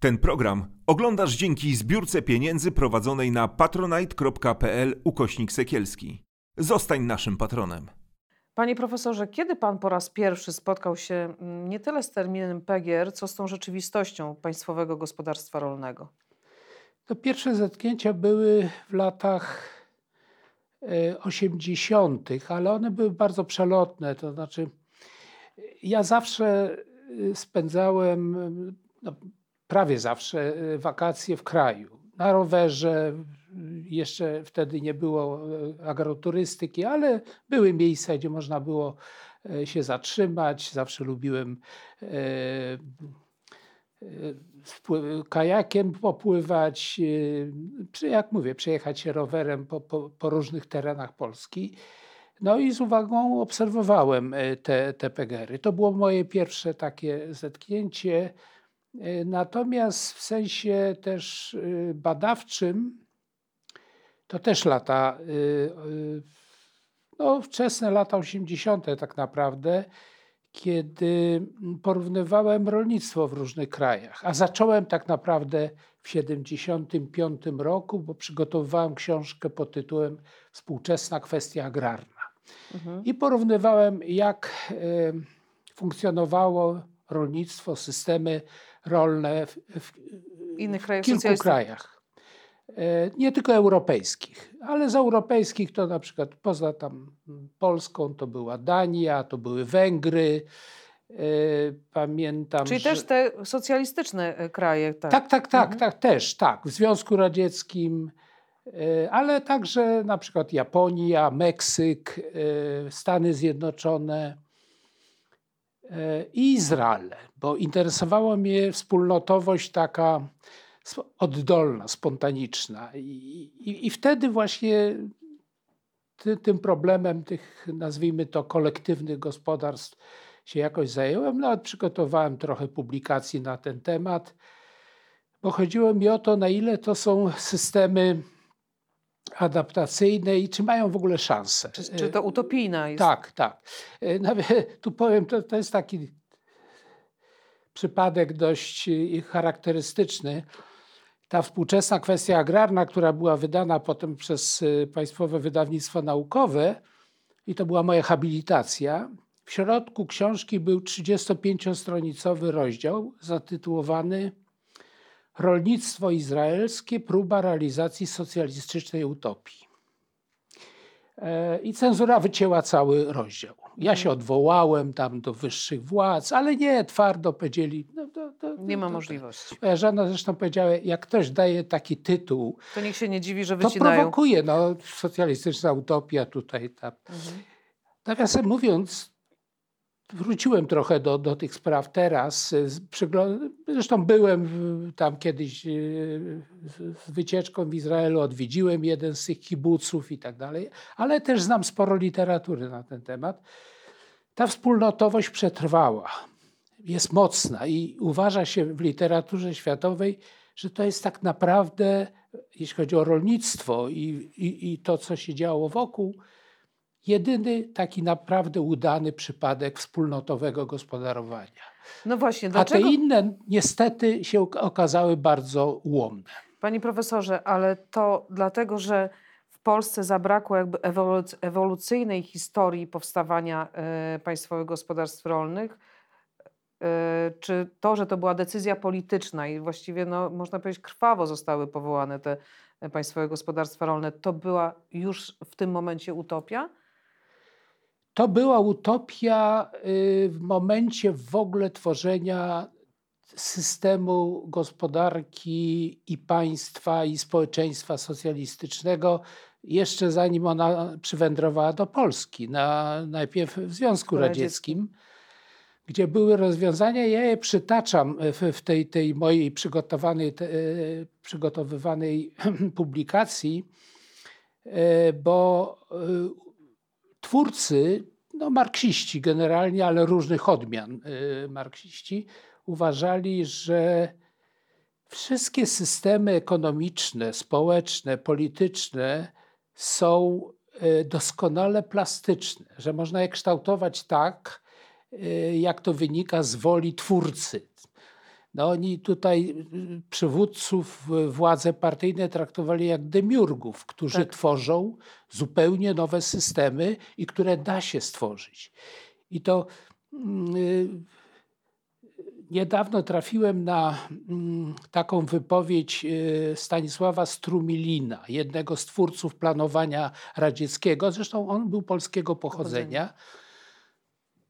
Ten program oglądasz dzięki zbiórce pieniędzy prowadzonej na patronite.pl ukośnik sekielski. Zostań naszym patronem. Panie profesorze, kiedy pan po raz pierwszy spotkał się mm, nie tyle z terminem PGR, co z tą rzeczywistością Państwowego Gospodarstwa Rolnego? To pierwsze zetknięcia były w latach e, 80., ale one były bardzo przelotne. To znaczy, ja zawsze y, spędzałem, no, prawie zawsze, y, wakacje w kraju. Na rowerze, jeszcze wtedy nie było e, agroturystyki, ale były miejsca, gdzie można było się zatrzymać. Zawsze lubiłem kajakiem popływać, jak mówię, przejechać się rowerem po, po, po, różnych terenach Polski. No i z uwagą obserwowałem te, te pegery. To było moje pierwsze takie zetknięcie. Natomiast w sensie też badawczym, to też lata, y, y, no wczesne lata 80. tak naprawdę, kiedy porównywałem rolnictwo w różnych krajach. A zacząłem tak naprawdę w 75 roku, bo przygotowywałem książkę pod tytułem Współczesna kwestia agrarna. Mhm. I porównywałem, jak y, funkcjonowało rolnictwo, systemy rolne w, w, Innych krajach kilku krajach. E, nie tylko europejskich, ale z europejskich to na przykład poza tam Polską to była Dania, to były Węgry. E, pamiętam. Czyli że... też te socjalistyczne e, kraje. Tak, tak, tak, tak, mhm. tak, też, tak. W Związku Radzieckim, ale także na przykład Japonia, Meksyk, Stany Zjednoczone i Izrael, bo interesowała mnie wspólnotowość taka oddolna, spontaniczna. I, i, i wtedy właśnie ty, tym problemem tych, nazwijmy to, kolektywnych gospodarstw się jakoś zająłem. Nawet przygotowałem trochę publikacji na ten temat, bo chodziło mi o to, na ile to są systemy adaptacyjne i czy mają w ogóle szansę. Czy, czy to utopijna jest? Tak, tak. E, nawet, tu powiem, to, to jest taki przypadek dość e, charakterystyczny ta współczesna kwestia agrarna, która była wydana potem przez y, Państwowe Wydawnictwo Naukowe, i to była moja habilitacja, w środku książki był 35-stronicowy rozdział zatytułowany Rolnictwo izraelskie próba realizacji socjalistycznej utopii. E, I cenzura wycięła cały rozdział. Ja się odwołałem tam do wyższych władz, ale nie, twardo powiedzieli. No, to, to, nie ma możliwości. Moja żona zresztą powiedziała, jak ktoś daje taki tytuł, to niech się nie dziwi, że wycinają. To prowokuje, no, socjalistyczna utopia tutaj. Ta. Mhm. Nawiasem mówiąc, wróciłem trochę do, do tych spraw teraz. Zresztą byłem tam kiedyś e, z wycieczką w Izraelu, odwiedziłem jeden z tych kibuców i tak dalej, ale też znam sporo literatury na ten temat. Ta wspólnotowość przetrwała, jest mocna i uważa się w literaturze światowej, że to jest tak naprawdę, jeśli chodzi o rolnictwo i, i, i to, co się działo wokół, jedyny taki naprawdę udany przypadek wspólnotowego gospodarowania. No właśnie, dlaczego? A te inne niestety się okazały bardzo ułomne. Panie profesorze, ale to dlatego, że w Polsce zabrakło jakby ewolucyjnej historii powstawania y, państwowych gospodarstw rolnych, y, czy to, że to była decyzja polityczna i właściwie no, można powiedzieć krwawo zostały powołane te państwowe gospodarstwa rolne, to była już w tym momencie utopia? To była utopia y, w momencie w ogóle tworzenia systemu gospodarki i państwa i społeczeństwa socjalistycznego, jeszcze zanim ona przywędrowała do Polski, na, najpierw w Związku Radzieckim, gdzie były rozwiązania. Ja je przytaczam w, w tej, tej mojej przygotowanej, te, przygotowywanej publikacji, e, bo y, twórcy, no marksiści generalnie, ale różnych odmian y, marksiści, uważali, że wszystkie systemy ekonomiczne, społeczne, polityczne są y, doskonale plastyczne, że można je kształtować tak, y, jak to wynika z woli twórcy. No oni tutaj y, przywódców y, władze partyjne traktowali jak demiurgów, którzy Tak. tworzą zupełnie nowe systemy i które da się stworzyć. I to mm, y, niedawno trafiłem na mm, taką wypowiedź y, Stanisława Strumilina, jednego z twórców planowania radzieckiego. Zresztą on był polskiego pochodzenia.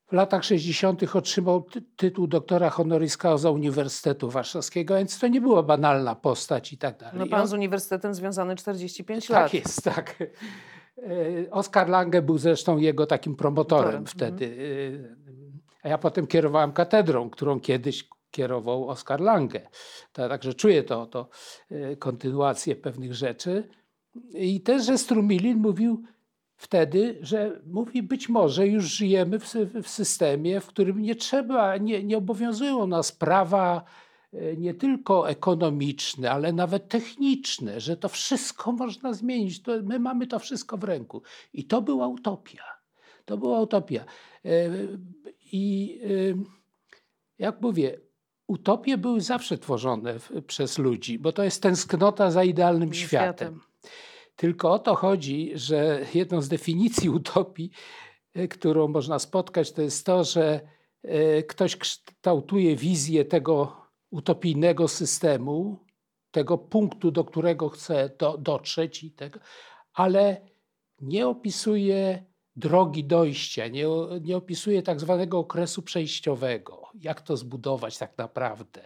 W latach 60. otrzymał ty tytuł doktora honoris causa Uniwersytetu Warszawskiego, więc to nie była banalna postać i tak dalej. No pan z uniwersytetem związany 45 lat. tak jest, tak. E, Oskar Lange był zresztą jego takim promotorem Motorem, wtedy. E, A ja potem kierowałem katedrą, którą kiedyś kierował Oskar Lange. Także czuję to, to e, kontynuację pewnych rzeczy. I też, że Strumilin mówił wtedy, że mówi, być może już żyjemy w, w systemie, w którym nie trzeba, nie, nie obowiązują nas prawa e, nie tylko ekonomiczne, ale nawet techniczne, że to wszystko można zmienić. To my mamy to wszystko w ręku. I to była utopia. To była utopia. E, I e, jak mówię, utopie były zawsze tworzone przez ludzi, bo to jest tęsknota za idealnym Światem. światem. Tylko o to chodzi, że jedną z definicji utopii, e, którą można spotkać, to jest to, że e, ktoś kształtuje wizję tego utopijnego systemu, tego punktu, do którego chce do, dotrzeć, i tego, ale nie opisuje drogi dojścia, nie, nie opisuje tak zwanego okresu przejściowego, jak to zbudować tak naprawdę.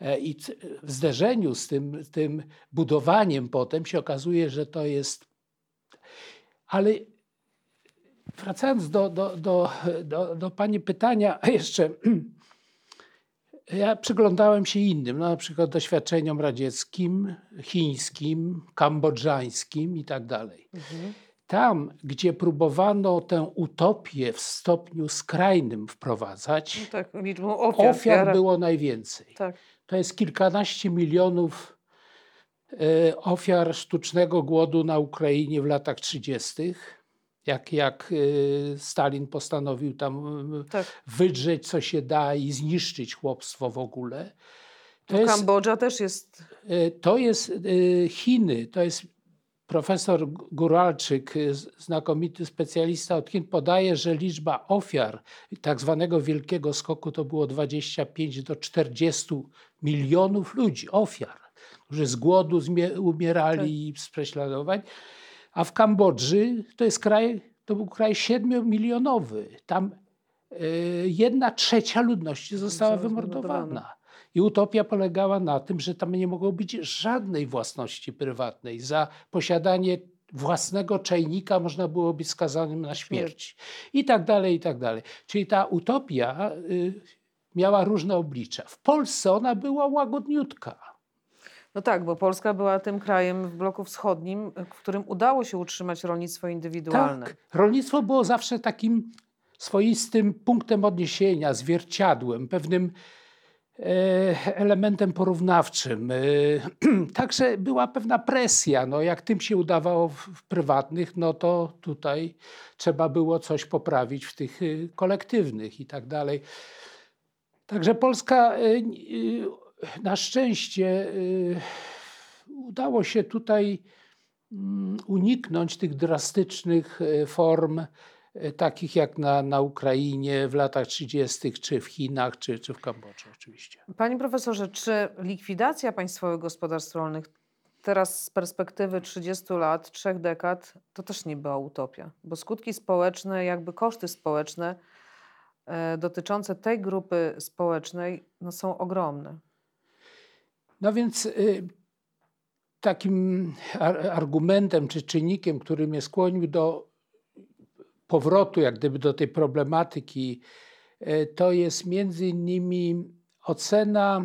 E, I w zderzeniu z tym, tym budowaniem potem się okazuje, że to jest. Ale wracając do, do, do, do, do Pani pytania, jeszcze ja przyglądałem się innym, no, na przykład doświadczeniom radzieckim, chińskim, kambodżańskim i tak dalej. Mhm. Tam, gdzie próbowano tę utopię w stopniu skrajnym No wprowadzać, tak, liczbą ofiar. ofiar było najwięcej. Tak. To jest kilkanaście milionów e, ofiar sztucznego głodu na Ukrainie w latach 30. Jak, jak e, Stalin postanowił tam e, tak. wydrzeć co się da i zniszczyć chłopstwo w ogóle. To No, jest, Kambodża też jest. to jest Chiny, to jest profesor Guralczyk, z- znakomity specjalista od Chin, podaje, że liczba ofiar tak zwanego wielkiego skoku to było 25 do 40 milionów ludzi, ofiar, którzy z głodu umierali i z prześladowań. A w Kambodży to jest kraj, to był kraj 7-milionowy. Tam e, jedna trzecia ludności Została wymordowana. I utopia polegała na tym, że tam nie mogło być żadnej własności prywatnej. Za posiadanie własnego czajnika można było być skazanym na śmierć. I tak dalej, i tak dalej. Czyli ta utopia y, miała różne oblicza. W Polsce ona była łagodniutka. No tak, bo Polska była tym krajem w bloku wschodnim, w którym udało się utrzymać rolnictwo indywidualne. Tak. Rolnictwo było zawsze takim swoistym punktem odniesienia, zwierciadłem, pewnym elementem porównawczym. E, Także była pewna presja. No, jak tym się udawało w, prywatnych, no to tutaj trzeba było coś poprawić w tych y, kolektywnych i tak dalej. Także Polska na szczęście udało się tutaj mm, uniknąć tych drastycznych e, form, e, takich jak na, na Ukrainie w latach 30., czy w Chinach, czy, czy w Kambodży oczywiście. Panie profesorze, czy likwidacja państwowych gospodarstw rolnych teraz z perspektywy 30 lat, trzech dekad, to też nie była utopia? Bo skutki społeczne, jakby koszty społeczne e, dotyczące tej grupy społecznej no, są ogromne. No więc y, takim ar- argumentem czy czynnikiem, który mnie skłonił do powrotu jak gdyby do tej problematyki, y, to jest między innymi ocena,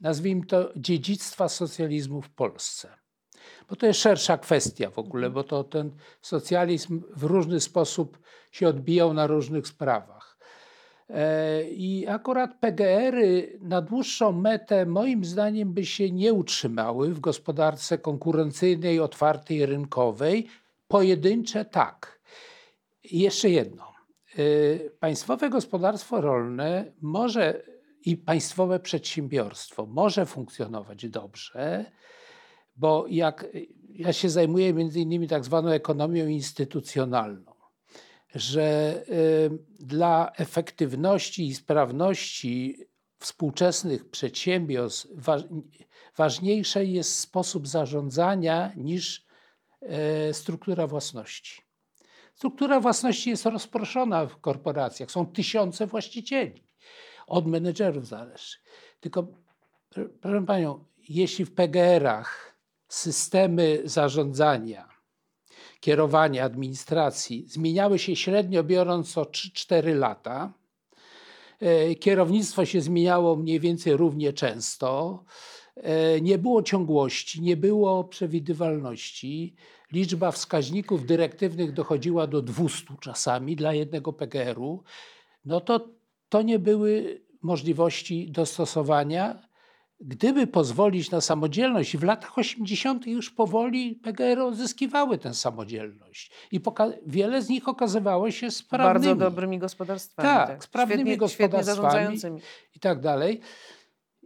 nazwijmy to, dziedzictwa socjalizmu w Polsce. Bo to jest szersza kwestia w ogóle, bo to ten socjalizm w różny sposób się odbijał na różnych sprawach. E, I akurat PGR-y na dłuższą metę, moim zdaniem, by się nie utrzymały w gospodarce konkurencyjnej, otwartej, rynkowej. Pojedyncze tak. I jeszcze jedno. E, Państwowe gospodarstwo rolne może i państwowe przedsiębiorstwo może funkcjonować dobrze, bo jak ja się zajmuję między innymi tak zwaną ekonomią instytucjonalną, że y, dla efektywności i sprawności współczesnych przedsiębiorstw ważniejszy jest sposób zarządzania niż e, struktura własności. Struktura własności jest rozproszona w korporacjach, są tysiące właścicieli, od menedżerów zależy. Tylko, proszę Panią, jeśli w PGR-ach systemy zarządzania, kierowania, administracji zmieniały się średnio biorąc o 3-4 lata, e, kierownictwo się zmieniało mniej więcej równie często, nie było ciągłości, nie było przewidywalności. Liczba wskaźników dyrektywnych dochodziła do 200 czasami dla jednego PGR-u. No to to nie były możliwości dostosowania Gdyby pozwolić na samodzielność, i w latach 80. już powoli PGR odzyskiwały tę samodzielność. I wiele z nich okazywało się sprawnymi. Bardzo dobrymi gospodarstwami. Tak, tak. sprawnymi świetnie, gospodarstwami świetnie i tak dalej.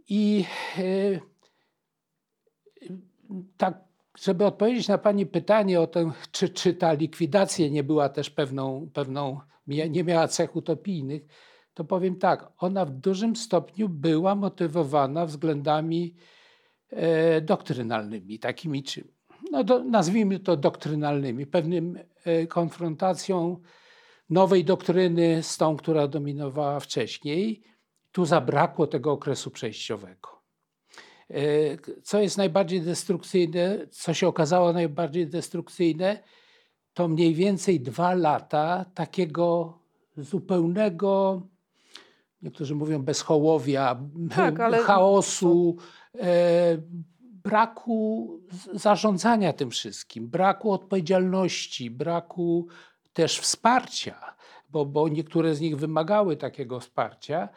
I yy, tak, żeby odpowiedzieć na Pani pytanie o to, czy, czy ta likwidacja nie była też pewną, pewną nie miała cech utopijnych, to powiem tak, ona w dużym stopniu była motywowana względami e, doktrynalnymi, takimi czy, no do, nazwijmy to doktrynalnymi, pewnym e, konfrontacją nowej doktryny z tą, która dominowała wcześniej. Tu zabrakło tego okresu przejściowego. E, co jest najbardziej destrukcyjne, co się okazało najbardziej destrukcyjne, to mniej więcej dwa lata takiego zupełnego niektórzy mówią bezhołowia, tak, ale... chaosu, e, braku zarządzania tym wszystkim, braku odpowiedzialności, braku też wsparcia, bo, bo niektóre z nich wymagały takiego wsparcia,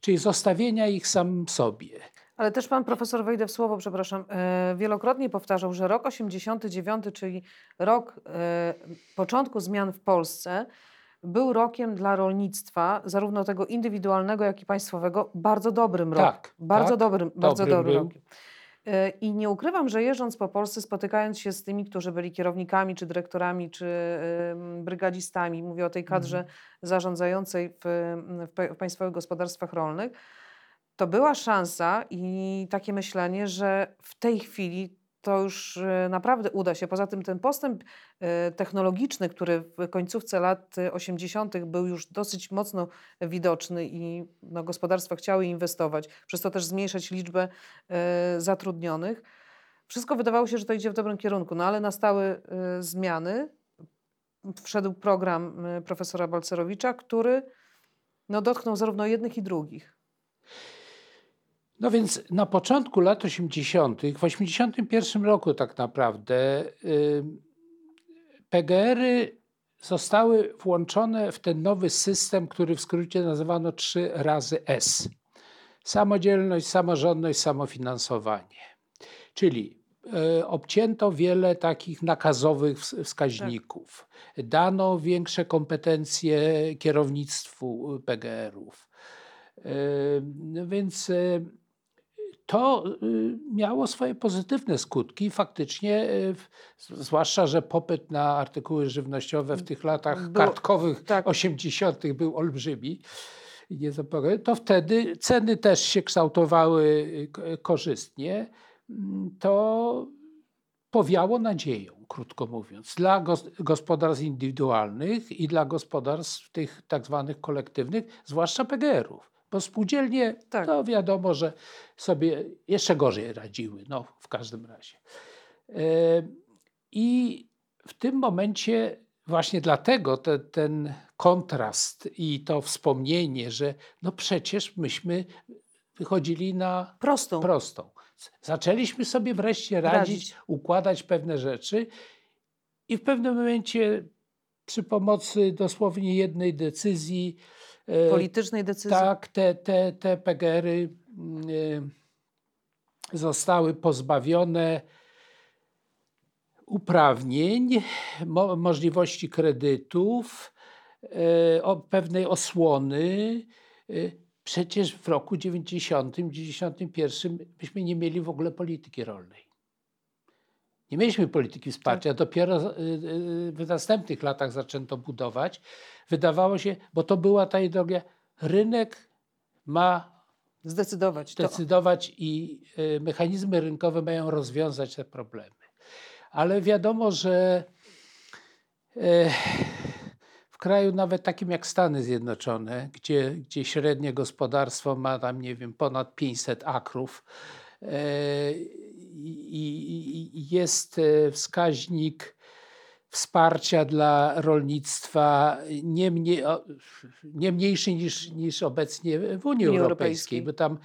czyli zostawienia ich sam sobie. Ale też pan profesor, wejdę w słowo, przepraszam, e, wielokrotnie powtarzał, że rok 89, czyli rok e, początku zmian w Polsce, był rokiem dla rolnictwa, zarówno tego indywidualnego, jak i państwowego, bardzo dobrym rokiem. Tak, bardzo tak, dobrym, bardzo dobrym rokiem. E, I nie ukrywam, że jeżdżąc po Polsce, spotykając się z tymi, którzy byli kierownikami, czy dyrektorami, czy brygadzistami, mówię o tej kadrze mhm. zarządzającej w, w, w państwowych gospodarstwach rolnych, to była szansa i takie myślenie, że w tej chwili to już e, naprawdę uda się. Poza tym ten postęp e, technologiczny, który w końcówce lat 80. był już dosyć mocno widoczny i no, gospodarstwa chciały inwestować, przez to też zmniejszać liczbę e, zatrudnionych. Wszystko wydawało się, że to idzie w dobrym kierunku, no ale nastały zmiany. Wszedł program profesora Balcerowicza, który no, dotknął zarówno jednych i drugich. No więc na początku lat 80., w 81 roku tak naprawdę, PGR-y zostały włączone w ten nowy system, który w skrócie nazywano 3 razy S. Samodzielność, samorządność, samofinansowanie. Czyli y, obcięto wiele takich nakazowych wskaźników. Tak. Dano większe kompetencje kierownictwu PGR-ów. Y, więc y, to y, miało swoje pozytywne skutki. Faktycznie, y, zwłaszcza, że popyt na artykuły żywnościowe w tych latach Było, kartkowych tak. 80. był olbrzymi. To wtedy ceny też się kształtowały y, korzystnie. Mm, to powiało nadzieją, krótko mówiąc, dla gospodarstw indywidualnych i dla gospodarstw tych tak zwanych kolektywnych, zwłaszcza PGR-ów. Bo spółdzielnie, tak. to wiadomo, że sobie jeszcze gorzej radziły, no w każdym razie. E, I w tym momencie właśnie dlatego te, ten kontrast i to wspomnienie, że no przecież myśmy wychodzili na prostą. prostą. Zaczęliśmy sobie wreszcie radzić, radzić, układać pewne rzeczy i w pewnym momencie przy pomocy dosłownie jednej decyzji politycznej decyzji? Tak, te, te, te PGR-y e, zostały pozbawione uprawnień, mo możliwości kredytów, e, o pewnej osłony. przecież w roku 90, 91 myśmy nie mieli w ogóle polityki rolnej. Nie mieliśmy polityki wsparcia, Tak. dopiero y, y, w następnych latach zaczęto budować. Wydawało się, bo to była ta ideologia, rynek ma Zdecydować. To, decydować i y, mechanizmy rynkowe mają rozwiązać te problemy. Ale wiadomo, że e, w kraju nawet takim jak Stany Zjednoczone, gdzie, gdzie średnie gospodarstwo ma tam, nie wiem, ponad 500 akrów e, i, jest e, wskaźnik wsparcia dla rolnictwa nie, mniej, nie mniejszy niż, niż obecnie w Unii Unii Europejskiej, Europejskiej. bo tam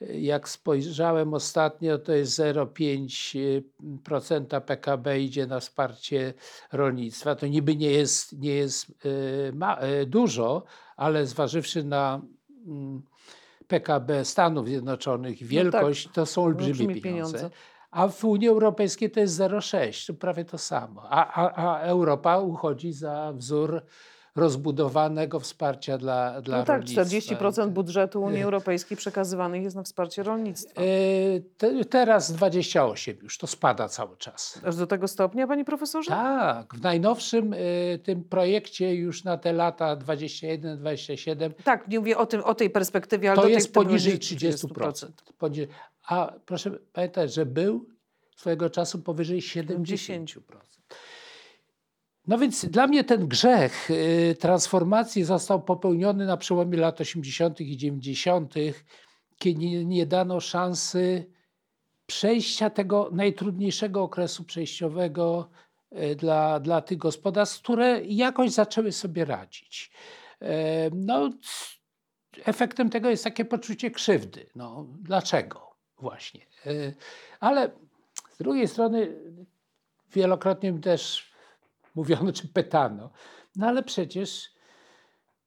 e, jak spojrzałem ostatnio, to jest 0,5% PKB idzie na wsparcie rolnictwa. To niby nie jest, nie jest e, dużo, ale zważywszy na mm, PKB Stanów Zjednoczonych, wielkość, to są olbrzymie olbrzymie pieniądze. pieniądze. A w Unii Europejskiej to jest 0,6, to prawie to samo. A, a, a Europa uchodzi za wzór rozbudowanego wsparcia dla, dla no tak, rolnictwa. 40% budżetu Unii Europejskiej przekazywanych jest na wsparcie rolnictwa. E, te, teraz 28 już, to spada cały czas. Aż do tego stopnia, panie profesorze? Tak, w najnowszym e, tym projekcie już na te lata 21-27 Tak, nie mówię o, tym, o tej perspektywie, ale to tej, jest którym poniżej będzie 30%. Poniżej, a proszę pamiętać, że był swojego czasu powyżej 70%. No więc dla mnie ten grzech y, transformacji został popełniony na przełomie lat 80. i 90., kiedy nie, nie dano szansy przejścia tego najtrudniejszego okresu przejściowego y, dla, dla tych gospodarstw, które jakoś zaczęły sobie radzić. E, No, efektem tego jest takie poczucie krzywdy. No, dlaczego właśnie? E, Ale z drugiej strony wielokrotnie mi też mówiono czy pytano, no ale przecież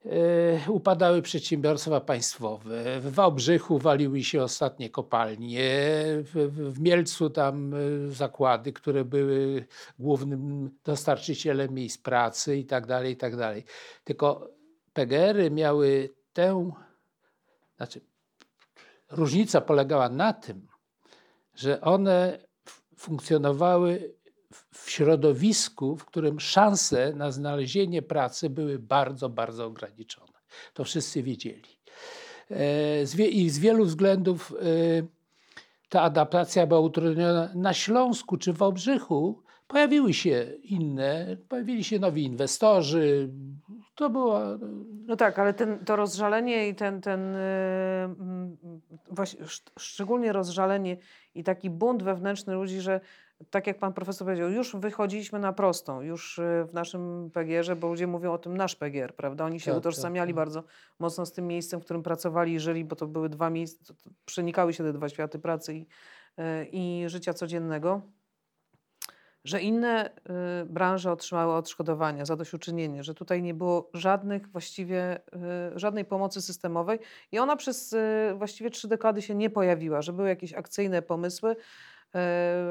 e, upadały przedsiębiorstwa państwowe. W Wałbrzychu waliły się ostatnie kopalnie, w, Mielcu tam e, zakłady, które były głównym dostarczycielem miejsc pracy i tak dalej, i tak dalej. Tylko PGR-y miały tę, znaczy różnica polegała na tym, że one funkcjonowały w- środowisku, w którym szanse na znalezienie pracy były bardzo, bardzo ograniczone. To wszyscy wiedzieli. E, I z wielu względów e, ta adaptacja była utrudniona. Na Śląsku czy w Wałbrzychu pojawiły się inne, pojawili się nowi inwestorzy. To była No tak, ale ten, to rozżalenie i ten, ten yy, szczególnie rozżalenie i taki bunt wewnętrzny ludzi, że tak jak pan profesor powiedział, już wychodziliśmy na prostą, już yy, w naszym PGR-ze, bo ludzie mówią o tym nasz PGR, prawda? Oni się Tak, tak, utożsamiali tak. bardzo mocno z tym miejscem, w którym pracowali i żyli, bo to były dwa miejsca, przenikały się te dwa światy pracy i, i życia codziennego że inne y, branże otrzymały odszkodowania, zadośćuczynienie, że tutaj nie było żadnych właściwie, y, żadnej pomocy systemowej i ona przez y, właściwie trzy dekady się nie pojawiła, że były jakieś akcyjne pomysły,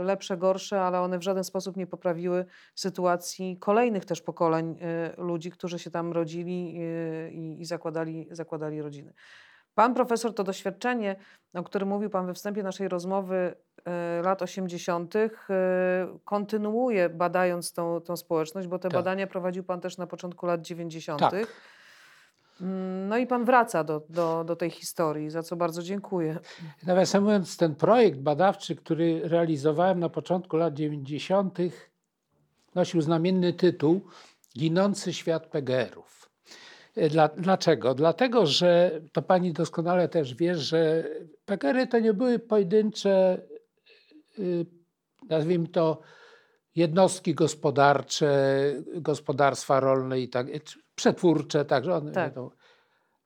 lepsze, gorsze, ale one w żaden sposób nie poprawiły sytuacji kolejnych też pokoleń ludzi, którzy się tam rodzili i, i zakładali, zakładali rodziny. Pan profesor to doświadczenie, o którym mówił Pan we wstępie naszej rozmowy lat 80., e, kontynuuje badając tą, tą społeczność, bo te Tak. badania prowadził Pan też na początku lat 90. Tak. Mm, No i Pan wraca do, do, do tej historii, za co bardzo dziękuję. Nawiasem mówiąc, ten projekt badawczy, który realizowałem na początku lat 90., nosił znamienny tytuł Ginący świat PGR-ów. E, Dla, dlaczego? Dlatego, że to pani doskonale też wie, że PGR-y to nie były pojedyncze, y, nazwijmy to, jednostki gospodarcze, gospodarstwa rolne i tak, przetwórcze, także one Tak. wiadomo.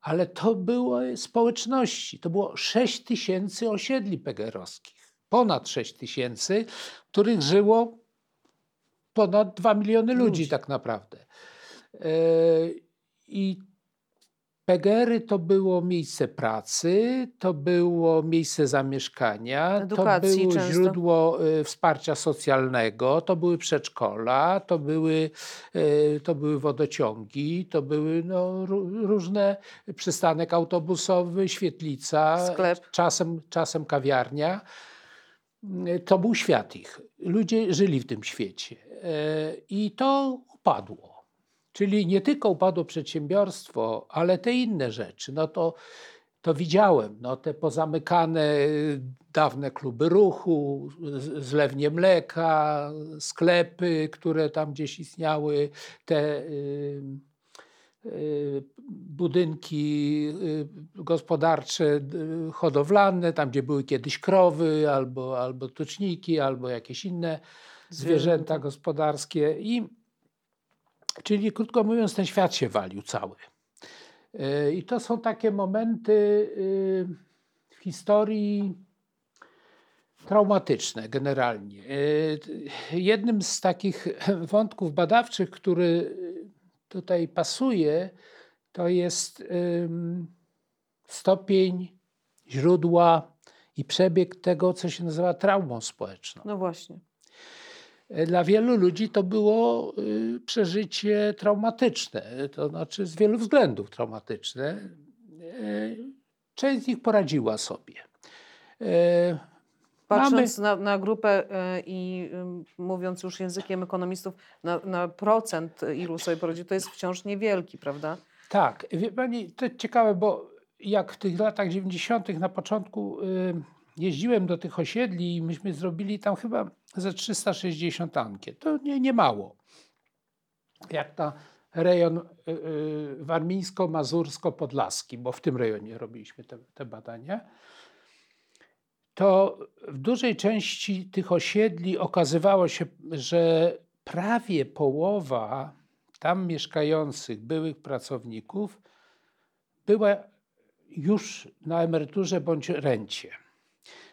Ale to były społeczności. To było 6 tysięcy osiedli PGR-owskich. Ponad 6 tysięcy, w których żyło ponad 2 miliony ludzi, Ludzi. tak naprawdę. E, I PGR-y to było miejsce pracy, to było miejsce zamieszkania, Edukacji to było często. źródło y, wsparcia socjalnego, to były przedszkola, to były, y, to były wodociągi, to były no, ró- różne przystanek autobusowy, świetlica, Sklep. czasem, czasem kawiarnia. Y, To był świat ich. Ludzie żyli w tym świecie. I to upadło. Czyli nie tylko upadło przedsiębiorstwo, ale te inne rzeczy. No to, to widziałem, no te pozamykane y, dawne kluby ruchu, zlewnie mleka, sklepy, które tam gdzieś istniały, te y, y, budynki y, gospodarcze, hodowlane, tam gdzie były kiedyś krowy, albo, albo tuczniki, albo jakieś inne zwierzęta gospodarskie. I, czyli krótko mówiąc, ten świat się walił cały. Y, I to są takie momenty y, w historii traumatyczne generalnie. T- Jednym z takich wątków badawczych, który tutaj pasuje, to jest stopień źródła i przebieg tego, co się nazywa traumą społeczną. No właśnie. E, Dla wielu ludzi to było y, przeżycie traumatyczne, to znaczy z wielu względów traumatyczne. E, Część z nich poradziła sobie. E, Patrząc na, na grupę y, i y, mówiąc już językiem ekonomistów, na, na procent, ilu sobie poradzi, to jest wciąż niewielki, prawda? Tak, wie pani, to ciekawe, bo jak w tych latach 90. na początku jeździłem do tych osiedli i myśmy zrobili tam chyba ze 360 ankiet. To nie, nie mało. Jak na rejon y, y, warmińsko-mazursko-podlaski, bo w tym rejonie robiliśmy te, te badania, to w dużej części tych osiedli okazywało się, że prawie połowa tam mieszkających byłych pracowników była już na emeryturze bądź rencie.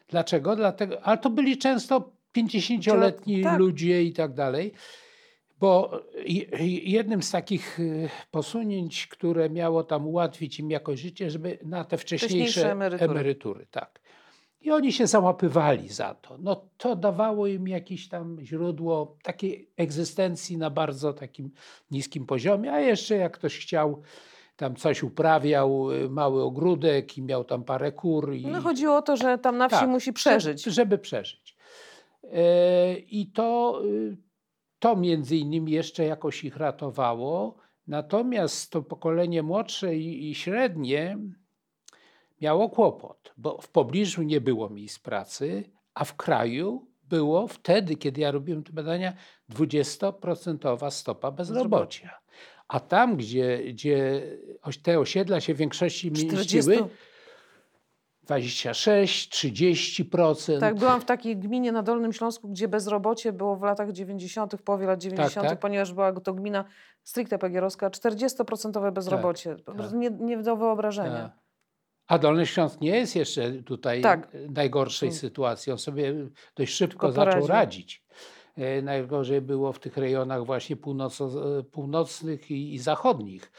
Dlaczego? Dlatego, ale to byli często 50-letni Tak. ludzie i tak dalej. Bo je- jednym z takich y, posunięć, które miało tam ułatwić im jakość życia, żeby na te wcześniejsze, Wcześniejsze emerytury. emerytury. tak. I oni się załapywali za to. No to dawało im jakieś tam źródło takiej egzystencji na bardzo takim niskim poziomie, a jeszcze jak ktoś chciał, tam coś uprawiał, y, mały ogródek i miał tam parę kur. I, No chodziło o to, że tam na wsi tak, musi przeżyć. Żeby, przeżyć. E, I to, y, to między innymi jeszcze jakoś ich ratowało. Natomiast to pokolenie młodsze i, i średnie miało kłopot, bo w pobliżu nie było miejsc pracy, a w kraju było wtedy, kiedy ja robiłem te badania, 20% stopa bezrobocia. A tam, gdzie, gdzie te osiedla się w większości 40 mieściły, 26, 30%. Tak, byłam w takiej gminie na Dolnym Śląsku, gdzie bezrobocie było w latach 90., w połowie lat 90., tak. ponieważ była to gmina stricte pegierowska, 40% bezrobocie. po tak. prostu nie, nie do wyobrażenia. Tak. A Dolny Śląsk nie jest jeszcze tutaj Tak. najgorszej Mm. sytuacji. On sobie dość szybko zaczął radzić. E, Najgorzej było w tych rejonach właśnie północo, e, północnych i, i zachodnich.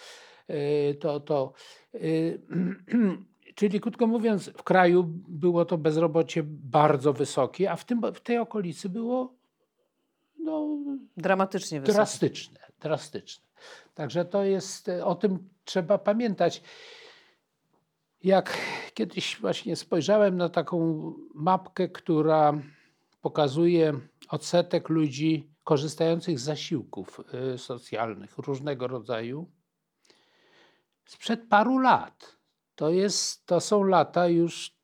E, To, to, czyli krótko mówiąc, w kraju było to bezrobocie bardzo wysokie, a w, tym, w tej okolicy było no, Dramatycznie wysokie. drastyczne, drastyczne. Także to jest, o tym trzeba pamiętać. Jak kiedyś właśnie spojrzałem na taką mapkę, która pokazuje odsetek ludzi korzystających z zasiłków y, socjalnych różnego rodzaju sprzed paru lat. To, jest, to są lata już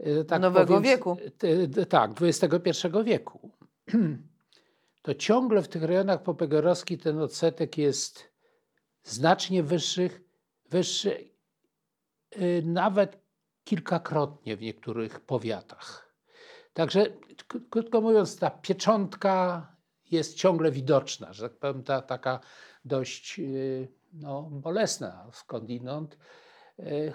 y, tak Nowego powiem, wieku. t- Tak, XXI wieku. To ciągle w tych rejonach popegorowskich ten odsetek jest znacznie wyższych, wyższy y, nawet kilkakrotnie w niektórych powiatach. Także krótko mówiąc, ta pieczątka jest ciągle widoczna, że tak powiem, ta taka dość y, no, bolesna skądinąd, Y,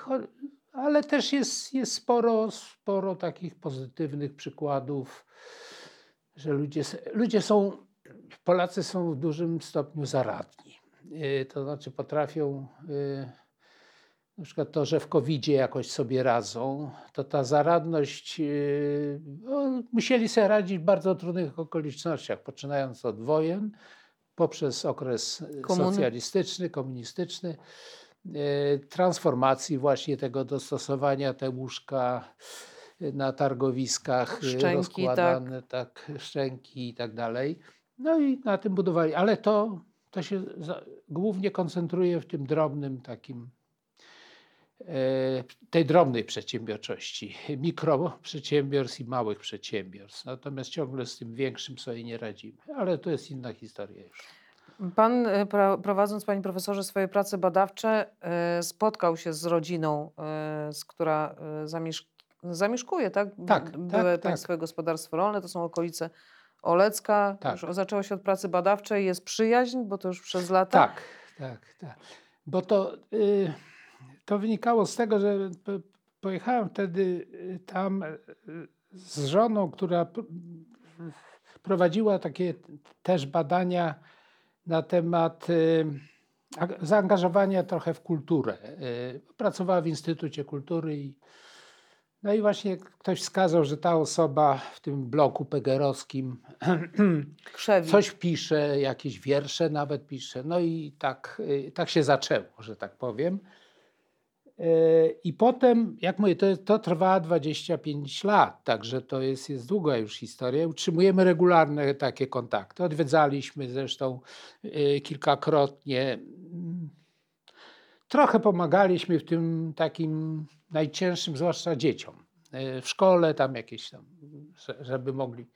ale też jest, jest sporo, sporo takich pozytywnych przykładów, że ludzie, ludzie są, Polacy są w dużym stopniu zaradni. Y, To znaczy potrafią na przykład to, że w covid jakoś sobie radzą, to ta zaradność, no, musieli sobie radzić w bardzo trudnych okolicznościach, poczynając od wojen, poprzez okres Komuny. socjalistyczny, komunistyczny, transformacji właśnie tego dostosowania te łóżka na targowiskach Szczęki, rozkładane, tak. tak, szczęki i tak dalej. No i na tym budowali, ale to, to się głównie koncentruje w tym drobnym takim tej drobnej przedsiębiorczości, mikroprzedsiębiorstw i małych przedsiębiorstw. Natomiast ciągle z tym większym sobie nie radzimy, ale to jest inna historia już. Pan e, prowadząc, panie profesorze, swoje prace badawcze, e, spotkał się z rodziną, z która zamieszk zamieszkuje, tak? Tak. Były tak, Państwowe tak. Gospodarstwo Rolne, to są okolice Olecka. Tak. Już zaczęło się od pracy badawczej, jest przyjaźń, bo to już przez lata. Tak, tak, tak. Bo to. Y, to wynikało z tego, że pojechałem wtedy y, tam y, z żoną, która prowadziła takie też badania na temat y, zaangażowania trochę w kulturę. Pracowała w Instytucie Kultury i no i właśnie ktoś wskazał, że ta osoba w tym bloku pegerowskim coś pisze, jakieś wiersze nawet pisze. No i tak, tak się zaczęło, że tak powiem. I potem, jak mówię, to, to trwa 25 lat, także to jest, jest długa już historia. Utrzymujemy regularne takie kontakty. Odwiedzaliśmy zresztą y, kilkakrotnie. Trochę pomagaliśmy w tym takim najcięższym, zwłaszcza dzieciom. Y, w szkole tam jakieś tam, żeby mogli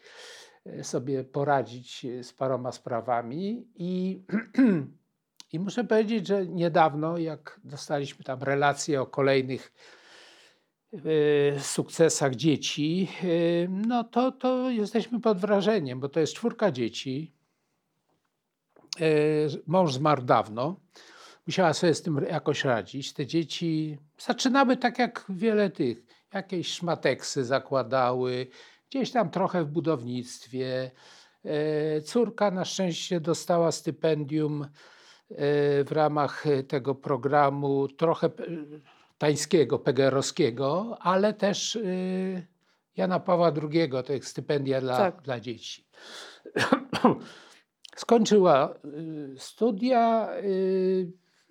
sobie poradzić z paroma sprawami i I muszę powiedzieć, że niedawno, jak dostaliśmy tam relacje o kolejnych y, sukcesach dzieci, y, no to, to jesteśmy pod wrażeniem, bo to jest czwórka dzieci. Y, mąż zmarł dawno. Musiała sobie z tym jakoś radzić. Te dzieci zaczynały tak jak wiele tych, jakieś szmateksy zakładały, gdzieś tam trochę w budownictwie. Córka na szczęście dostała stypendium w ramach tego programu trochę tańskiego, pegerowskiego, ale też Jana Pawła II, to jest stypendia dla, tak. dla dzieci. Skończyła studia,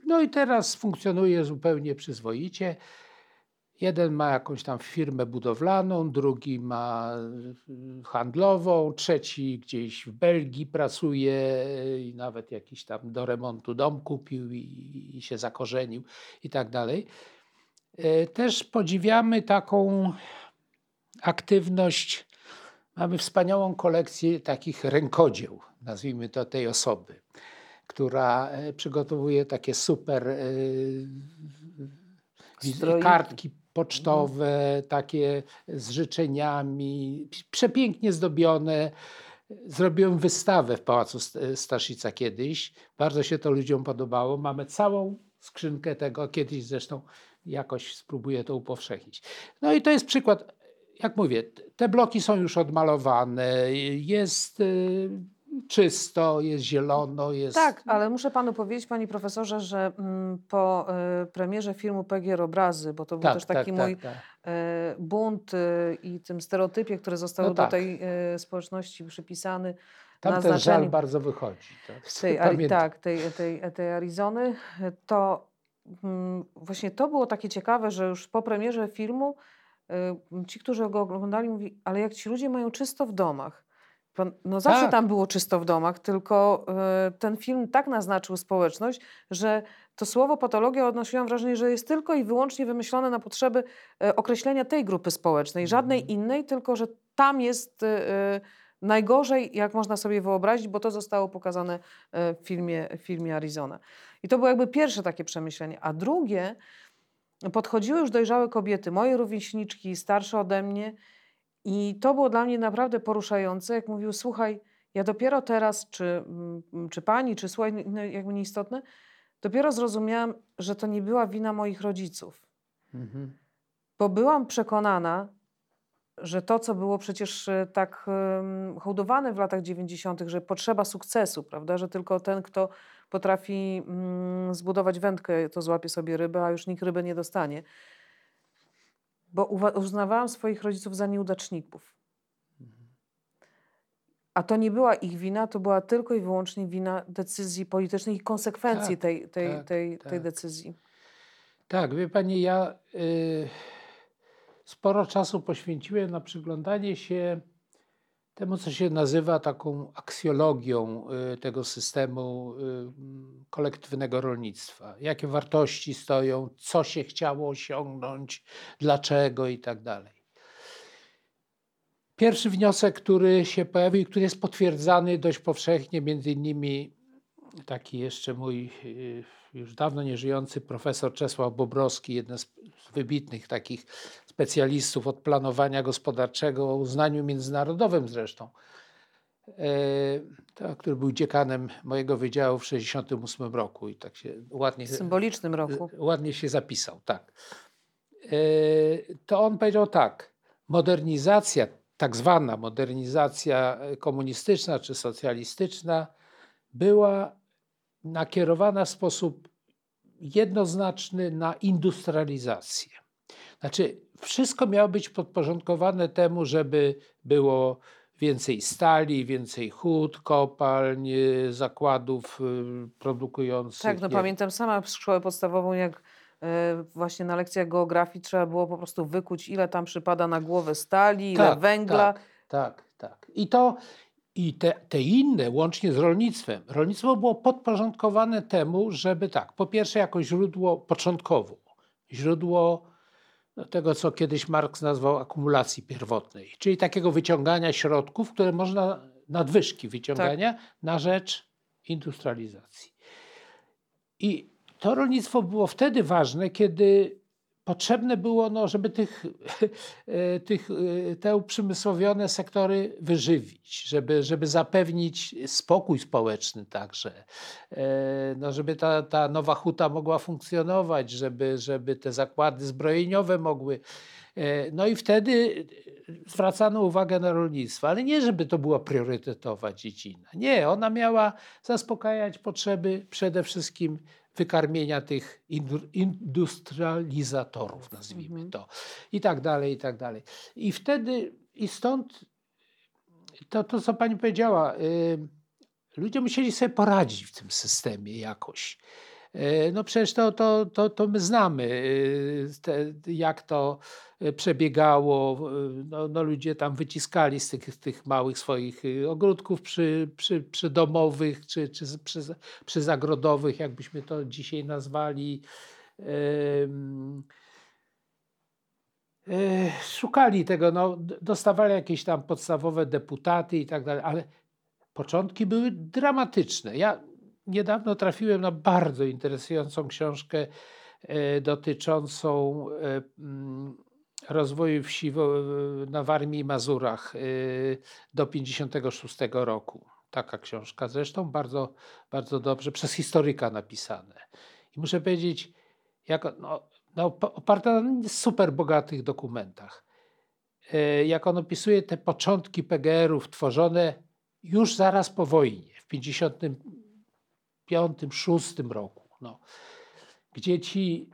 no i teraz funkcjonuje zupełnie przyzwoicie. Jeden ma jakąś tam firmę budowlaną, drugi ma y, handlową, trzeci gdzieś w Belgii pracuje i nawet jakiś tam do remontu dom kupił i, i się zakorzenił i tak dalej. E, też podziwiamy taką aktywność. Mamy wspaniałą kolekcję takich rękodzieł, nazwijmy to tej osoby, która e, przygotowuje takie super e, kartki pocztowe, takie z życzeniami, przepięknie zdobione. Zrobiłem wystawę w Pałacu Staszica kiedyś. Bardzo się to ludziom podobało. Mamy całą skrzynkę tego. Kiedyś zresztą jakoś spróbuję to upowszechnić. No i to jest przykład. Jak mówię, te bloki są już odmalowane. Jest y, czysto, jest zielono, jest... Tak, ale muszę panu powiedzieć, panie profesorze, że mm, po y, premierze filmu Pegier Obrazy, bo to był tak, też taki tak, mój tak, tak. Y, bunt y, i tym stereotypie, który został no do tak. tej społeczności przypisany, tam ten żal bardzo wychodzi. Tak, tej, tak tej, tej, tej Arizony, to mm, właśnie to było takie ciekawe, że już po premierze filmu ci, którzy go oglądali, mówi, ale jak ci ludzie mają czysto w domach, no zawsze tak. tam było czysto w domach, tylko y, ten film tak naznaczył społeczność, że to słowo patologia odnosiłam wrażenie, że jest tylko i wyłącznie wymyślone na potrzeby y, określenia tej grupy społecznej, żadnej mhm. innej, tylko że tam jest y, najgorzej, jak można sobie wyobrazić, bo to zostało pokazane w filmie, w filmie Arizona. I to było jakby pierwsze takie przemyślenie. A drugie, podchodziły już dojrzałe kobiety, moje rówieśniczki, starsze ode mnie, i to było dla mnie naprawdę poruszające, jak mówił, słuchaj, ja dopiero teraz, czy, mm, czy pani, czy słuchaj, no jakby nieistotne, dopiero zrozumiałam, że to nie była wina moich rodziców. Mhm. Bo byłam przekonana, że to, co było przecież e, tak um, hołdowane w latach 90., że potrzeba sukcesu, prawda, że tylko ten, kto potrafi mm, zbudować wędkę, to złapie sobie rybę, a już nikt ryby nie dostanie. Bo uznawałam swoich rodziców za nieudaczników. A to nie była ich wina, to była tylko i wyłącznie wina decyzji politycznych i konsekwencji Tak, tej, tej, tak, tej, tej tak. decyzji. Tak, wie pani, ja y, sporo czasu poświęciłem na przyglądanie się temu, co się nazywa taką aksjologią y, tego systemu y, kolektywnego rolnictwa. Jakie wartości stoją, co się chciało osiągnąć, dlaczego i tak dalej. Pierwszy wniosek, który się pojawił, który jest potwierdzany dość powszechnie, między innymi taki jeszcze mój y, już dawno nieżyjący profesor Czesław Bobrowski, jeden z wybitnych takich specjalistów od planowania gospodarczego o uznaniu międzynarodowym zresztą, e, który był dziekanem mojego wydziału w 1968 roku i tak się ładnie, W symbolicznym roku. ładnie się zapisał, tak. E, To on powiedział tak, modernizacja, tak zwana modernizacja komunistyczna czy socjalistyczna była nakierowana w sposób jednoznaczny na industrializację. Znaczy, wszystko miało być podporządkowane temu, żeby było więcej stali, więcej hut, kopalń, y, zakładów y, produkujących. Tak, no nie- pamiętam sama szkołę podstawową, jak e, właśnie na lekcjach geografii trzeba było po prostu wykuć, ile tam przypada na głowę stali, ile Tak, węgla. Tak, tak, tak. I to i te, te inne, łącznie z rolnictwem. Rolnictwo było podporządkowane temu, żeby tak, po pierwsze jako źródło początkowo, źródło tego, co kiedyś Marx nazwał akumulacji pierwotnej, czyli takiego wyciągania środków, które można, nadwyżki wyciągania na rzecz industrializacji. I to rolnictwo było wtedy ważne, kiedy potrzebne było, no, żeby tych, e, tych, e, te uprzemysłowione sektory wyżywić, żeby, żeby zapewnić spokój społeczny także, E, no, żeby ta, ta nowa huta mogła funkcjonować, żeby, żeby te zakłady zbrojeniowe mogły. No i wtedy zwracano uwagę na rolnictwo, ale nie, żeby to była priorytetowa dziedzina. Nie, ona miała zaspokajać potrzeby przede wszystkim wykarmienia tych indu- industrializatorów, nazwijmy Mhm. to, i tak dalej, i tak dalej. I wtedy, i stąd to, to co pani powiedziała, y, ludzie musieli sobie poradzić w tym systemie jakoś. Y, No przecież to, to, to, to my znamy, y, te, jak to y, przebiegało. No, no ludzie tam wyciskali z tych, tych małych swoich ogródków przy, przy, przydomowych czy, czy przy, przyzagrodowych, jakbyśmy to dzisiaj nazwali. E, Szukali tego, no, dostawali jakieś tam podstawowe deputaty i tak dalej, ale początki były dramatyczne. Ja niedawno trafiłem na bardzo interesującą książkę e, dotyczącą e, mm, rozwoju wsi na Warmii i Mazurach e, do 56 roku. Taka książka zresztą bardzo, bardzo dobrze przez historyka napisane. I muszę powiedzieć, jak, no, no, op- oparta na super bogatych dokumentach. Jak on opisuje te początki PGR-ów tworzone już zaraz po wojnie, w 55-6 roku, no, gdzie ci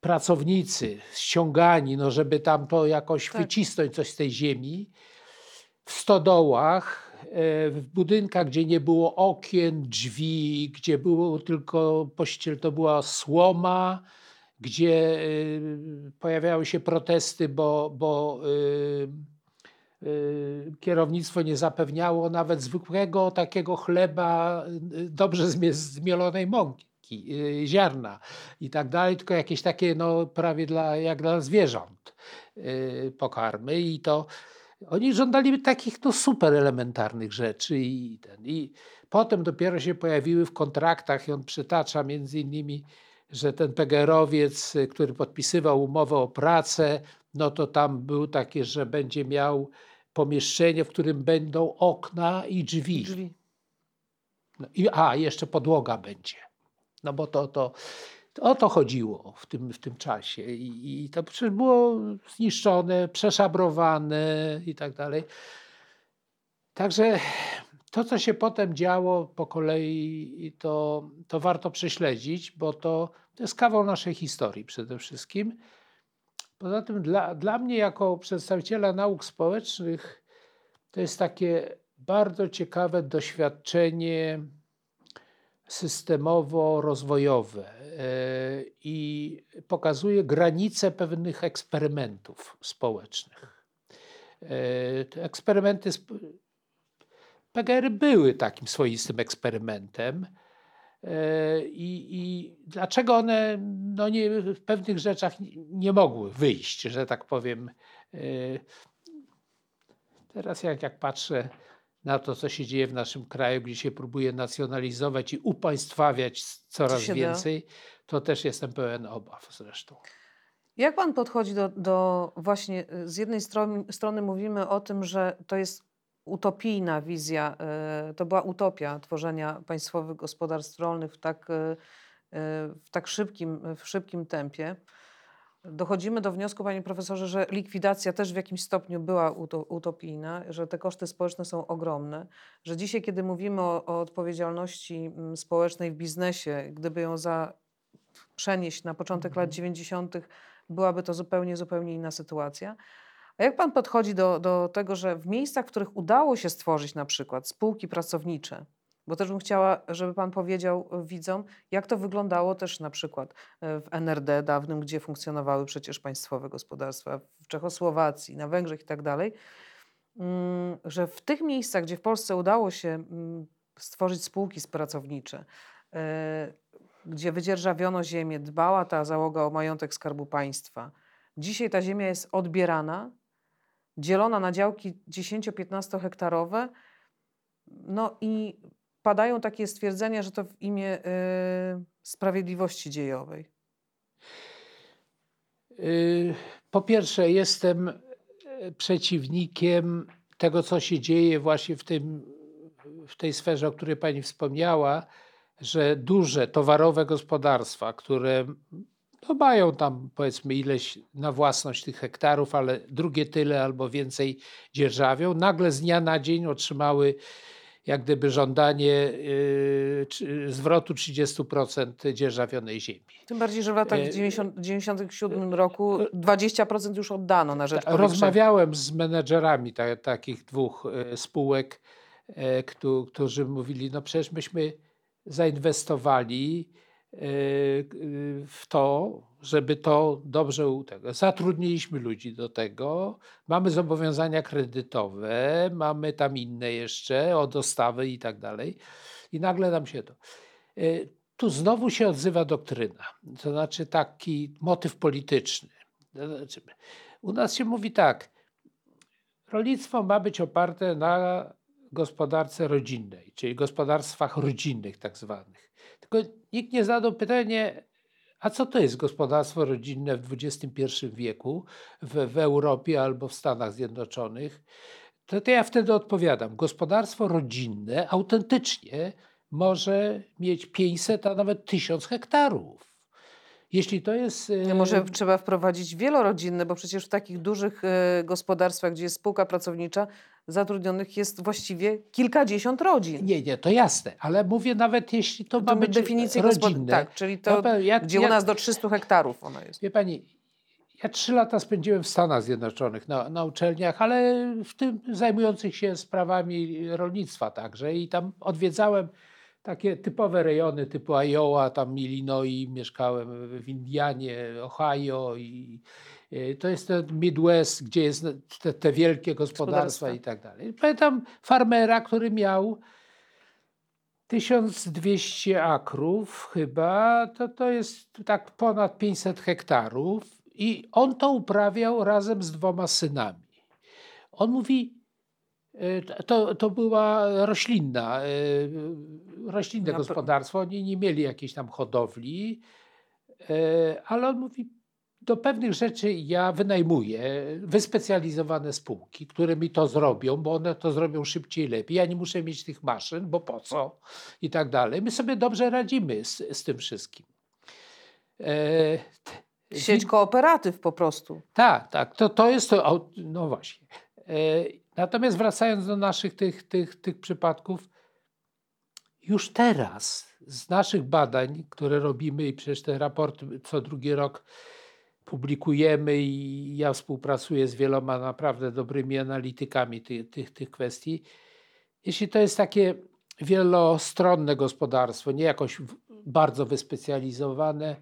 pracownicy ściągani, no, żeby tam to jakoś Tak. wycisnąć coś z tej ziemi, w stodołach, e, w budynkach, gdzie nie było okien, drzwi, gdzie było tylko pościel, to była słoma, gdzie y, pojawiały się protesty, bo, bo y, kierownictwo nie zapewniało nawet zwykłego takiego chleba y, dobrze zmie- zmielonej mąki, y, ziarna i tak dalej, tylko jakieś takie no, prawie dla, jak dla zwierząt y, pokarmy i to. Oni żądali takich no, super elementarnych rzeczy i, ten, i potem dopiero się pojawiły w kontraktach i on przytacza między innymi, że ten PGR-owiec, y, który podpisywał umowę o pracę, no to tam był takie, że będzie miał pomieszczenie, w którym będą okna i drzwi. Drzwi. No i, a, jeszcze podłoga będzie. No bo to, to, to o to chodziło w tym, w tym czasie. I, I to przecież było zniszczone, przeszabrowane i tak dalej. Także to, co się potem działo po kolei, to, to warto prześledzić, bo to, to jest kawał naszej historii przede wszystkim. Poza tym dla, dla mnie jako przedstawiciela nauk społecznych to jest takie bardzo ciekawe doświadczenie systemowo-rozwojowe e, i pokazuje granice pewnych eksperymentów społecznych. E, eksperymenty PGR były takim swoistym eksperymentem. E, I, I, dlaczego one no nie, w pewnych rzeczach nie mogły wyjść, że tak powiem. Teraz jak, jak patrzę na to, co się dzieje w naszym kraju, gdzie się próbuje nacjonalizować i upaństwawiać coraz więcej, da? to też jestem pełen obaw zresztą. Jak pan podchodzi do, do właśnie, z jednej strony, strony mówimy o tym, że to jest utopijna wizja, e, to była utopia tworzenia państwowych gospodarstw rolnych w tak, e, e, w tak szybkim, w szybkim tempie. Dochodzimy do wniosku, panie profesorze, że likwidacja też w jakimś stopniu była utopijna, że te koszty społeczne są ogromne, że dzisiaj, kiedy mówimy o, o odpowiedzialności mm, społecznej w biznesie, gdyby ją za przenieść na początek lat 90., mhm. byłaby to zupełnie, zupełnie inna sytuacja. A jak pan podchodzi do, do tego, że w miejscach, w których udało się stworzyć na przykład spółki pracownicze, bo też bym chciała, żeby Pan powiedział widzom, jak to wyglądało też na przykład e, w NRD dawnym, gdzie funkcjonowały przecież państwowe gospodarstwa, w Czechosłowacji, na Węgrzech i tak dalej, mm, że w tych miejscach, gdzie w Polsce udało się mm, stworzyć spółki pracownicze, e, gdzie wydzierżawiono ziemię, dbała ta załoga o majątek Skarbu Państwa, dzisiaj ta ziemia jest odbierana, dzielona na działki 10-15 hektarowe, no i padają takie stwierdzenia, że to w imię y, sprawiedliwości dziejowej? Y, po pierwsze, jestem y, przeciwnikiem tego, co się dzieje właśnie w, tym, w tej sferze, o której Pani wspomniała, że duże towarowe gospodarstwa, które no mają tam powiedzmy ileś na własność tych hektarów, ale drugie tyle albo więcej dzierżawią, nagle z dnia na dzień otrzymały jak gdyby żądanie y, zwrotu 30% dzierżawionej ziemi. Tym bardziej, że w latach 1997 roku 20% już oddano na rzecz Rozmawiałem z menedżerami ta, takich dwóch spółek, którzy mówili, no przecież myśmy zainwestowali w to, żeby to dobrze tego. Zatrudniliśmy ludzi do tego, mamy zobowiązania kredytowe, mamy tam inne jeszcze o dostawy i tak dalej. I nagle nam się to. E, tu znowu się odzywa doktryna, to znaczy taki motyw polityczny. Znaczy, u nas się mówi tak, rolnictwo ma być oparte na gospodarce rodzinnej, czyli gospodarstwach rodzinnych tak zwanych. Tylko nikt nie zadał pytania, a co to jest gospodarstwo rodzinne w XXI wieku w, w Europie albo w Stanach Zjednoczonych? To, to ja wtedy odpowiadam. Gospodarstwo rodzinne autentycznie może mieć 500, a nawet 1000 hektarów. Jeśli to jest. Ja może trzeba wprowadzić wielorodzinne, bo przecież w takich dużych e, gospodarstwach, gdzie jest spółka pracownicza, zatrudnionych jest właściwie kilkadziesiąt rodzin. Nie, nie, to jasne, ale mówię nawet jeśli to, to ma być definicję rodzinne. Tak, czyli to, no, ja, gdzie ja, u nas do 300 hektarów ona jest. Wie pani, ja trzy lata spędziłem w Stanach Zjednoczonych na, na uczelniach, ale w tym zajmujących się sprawami rolnictwa także i tam odwiedzałem takie typowe rejony typu Iowa, tam Illinois, mieszkałem w Indianie, Ohio i to jest ten Midwest, gdzie jest te, te wielkie gospodarstwa i tak dalej. Pamiętam farmera, który miał 1200 akrów chyba, to, to jest tak ponad 500 hektarów i on to uprawiał razem z dwoma synami. On mówi, E, to, to była roślinna, e, roślinne gospodarstwo. Oni nie mieli jakiejś tam hodowli, ale on mówi, do pewnych rzeczy ja wynajmuję wyspecjalizowane spółki, które mi to zrobią, bo one to zrobią szybciej, lepiej. Ja nie muszę mieć tych maszyn, bo po co? I tak dalej. My sobie dobrze radzimy z, z tym wszystkim. E, Sieć kooperatyw po prostu. Tak, tak. To, to jest to. No właśnie. E, Natomiast wracając do naszych tych, tych, tych przypadków, już teraz z naszych badań, które robimy i przecież te raporty co drugi rok publikujemy i ja współpracuję z wieloma naprawdę dobrymi analitykami tych, tych, kwestii. Jeśli to jest takie wielostronne gospodarstwo, nie jakoś bardzo wyspecjalizowane,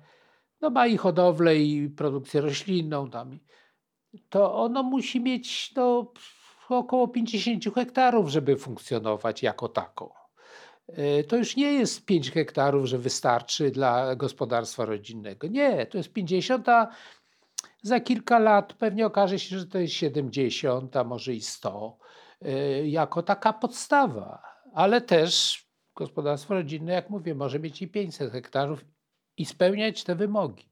no ma i hodowlę, i produkcję roślinną tam, to ono musi mieć no, około 50 hektarów, żeby funkcjonować jako tako. E, to już nie jest 5 hektarów, że wystarczy dla gospodarstwa rodzinnego. Nie, to jest 50, a za kilka lat pewnie okaże się, że to jest 70, a może i 100, e, jako taka podstawa. Ale też gospodarstwo rodzinne, jak mówię, może mieć i 500 hektarów i spełniać te wymogi.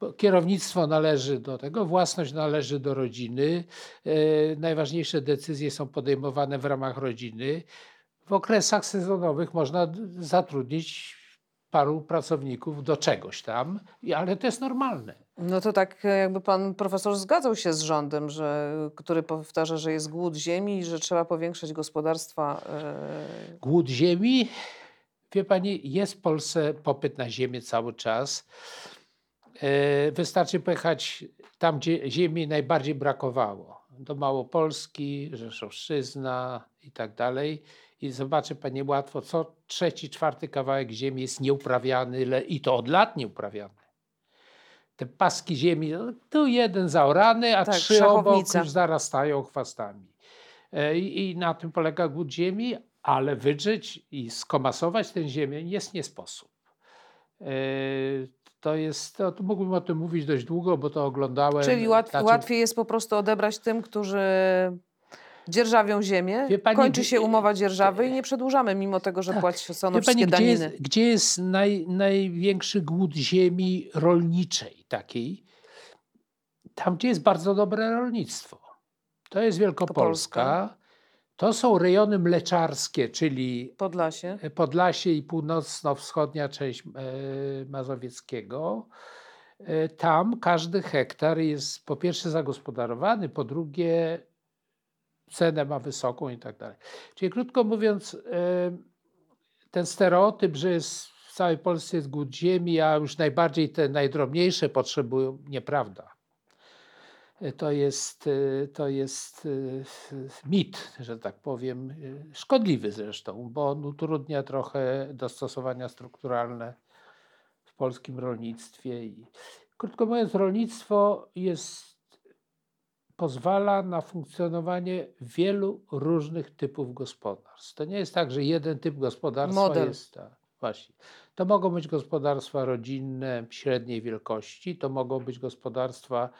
Bo kierownictwo należy do tego, własność należy do rodziny, e, najważniejsze decyzje są podejmowane w ramach rodziny. W okresach sezonowych można zatrudnić paru pracowników do czegoś tam, ale to jest normalne. No to tak jakby pan profesor zgadzał się z rządem, że, który powtarza, że jest głód ziemi i że trzeba powiększać gospodarstwa. Yy... Głód ziemi? Wie pani, jest w Polsce popyt na ziemię cały czas. Yy, wystarczy pojechać tam, gdzie ziemi najbardziej brakowało. Do Małopolski, Rzeszowszczyzna i tak dalej i zobaczy Pani łatwo, co trzeci, czwarty kawałek ziemi jest nieuprawiany i to od lat nieuprawiany. Te paski ziemi, no, tu jeden zaorany, a tak, trzy obok już zarastają chwastami. E, I, I, na tym polega głód ziemi, ale wydrzeć i skomasować tę ziemię jest nie sposób. E, to jest, to, to mógłbym o tym mówić dość długo, bo to oglądałem. Czyli łat, znaczy... łatwiej jest po prostu odebrać tym, którzy dzierżawią ziemię, pani, kończy się umowa dzierżawy i nie przedłużamy, mimo tego, że tak. płacono wszystkie pani, daniny. Gdzie jest, gdzie jest naj, największy głód ziemi rolniczej takiej? Tam, gdzie jest bardzo dobre rolnictwo. To jest Wielkopolska. To są rejony mleczarskie, czyli Podlasie, Podlasie i północno-wschodnia część e, Mazowieckiego. E, tam każdy hektar jest po pierwsze zagospodarowany, po drugie cenę ma wysoką i tak dalej. Czyli krótko mówiąc, ten stereotyp, że jest w całej Polsce jest głód ziemi, a już najbardziej te najdrobniejsze potrzebują, nieprawda. To jest, to jest mit, że tak powiem, szkodliwy zresztą, bo on utrudnia trochę dostosowania strukturalne w polskim rolnictwie. I, krótko mówiąc, rolnictwo jest pozwala na funkcjonowanie wielu różnych typów gospodarstw. To nie jest tak, że jeden typ gospodarstwa Model. jest. Właśnie. To mogą być gospodarstwa rodzinne średniej wielkości, to mogą być gospodarstwa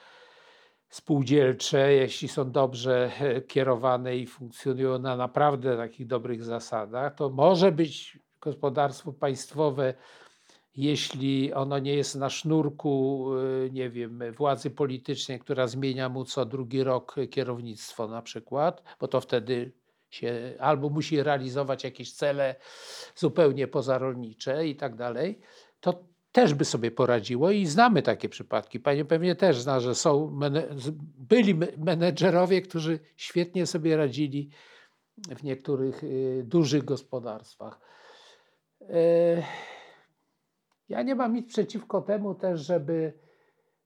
spółdzielcze, jeśli są dobrze e, kierowane i funkcjonują na naprawdę takich dobrych zasadach. To może być gospodarstwo państwowe jeśli ono nie jest na sznurku, y, nie wiem, władzy politycznej, która zmienia mu co drugi rok kierownictwo na przykład, bo to wtedy się albo musi realizować jakieś cele zupełnie pozarolnicze i tak dalej, to też by sobie poradziło i znamy takie przypadki. Pani pewnie też zna, że są byli menedżerowie, którzy świetnie sobie radzili w niektórych y, dużych gospodarstwach. Ja nie mam nic przeciwko temu też, żeby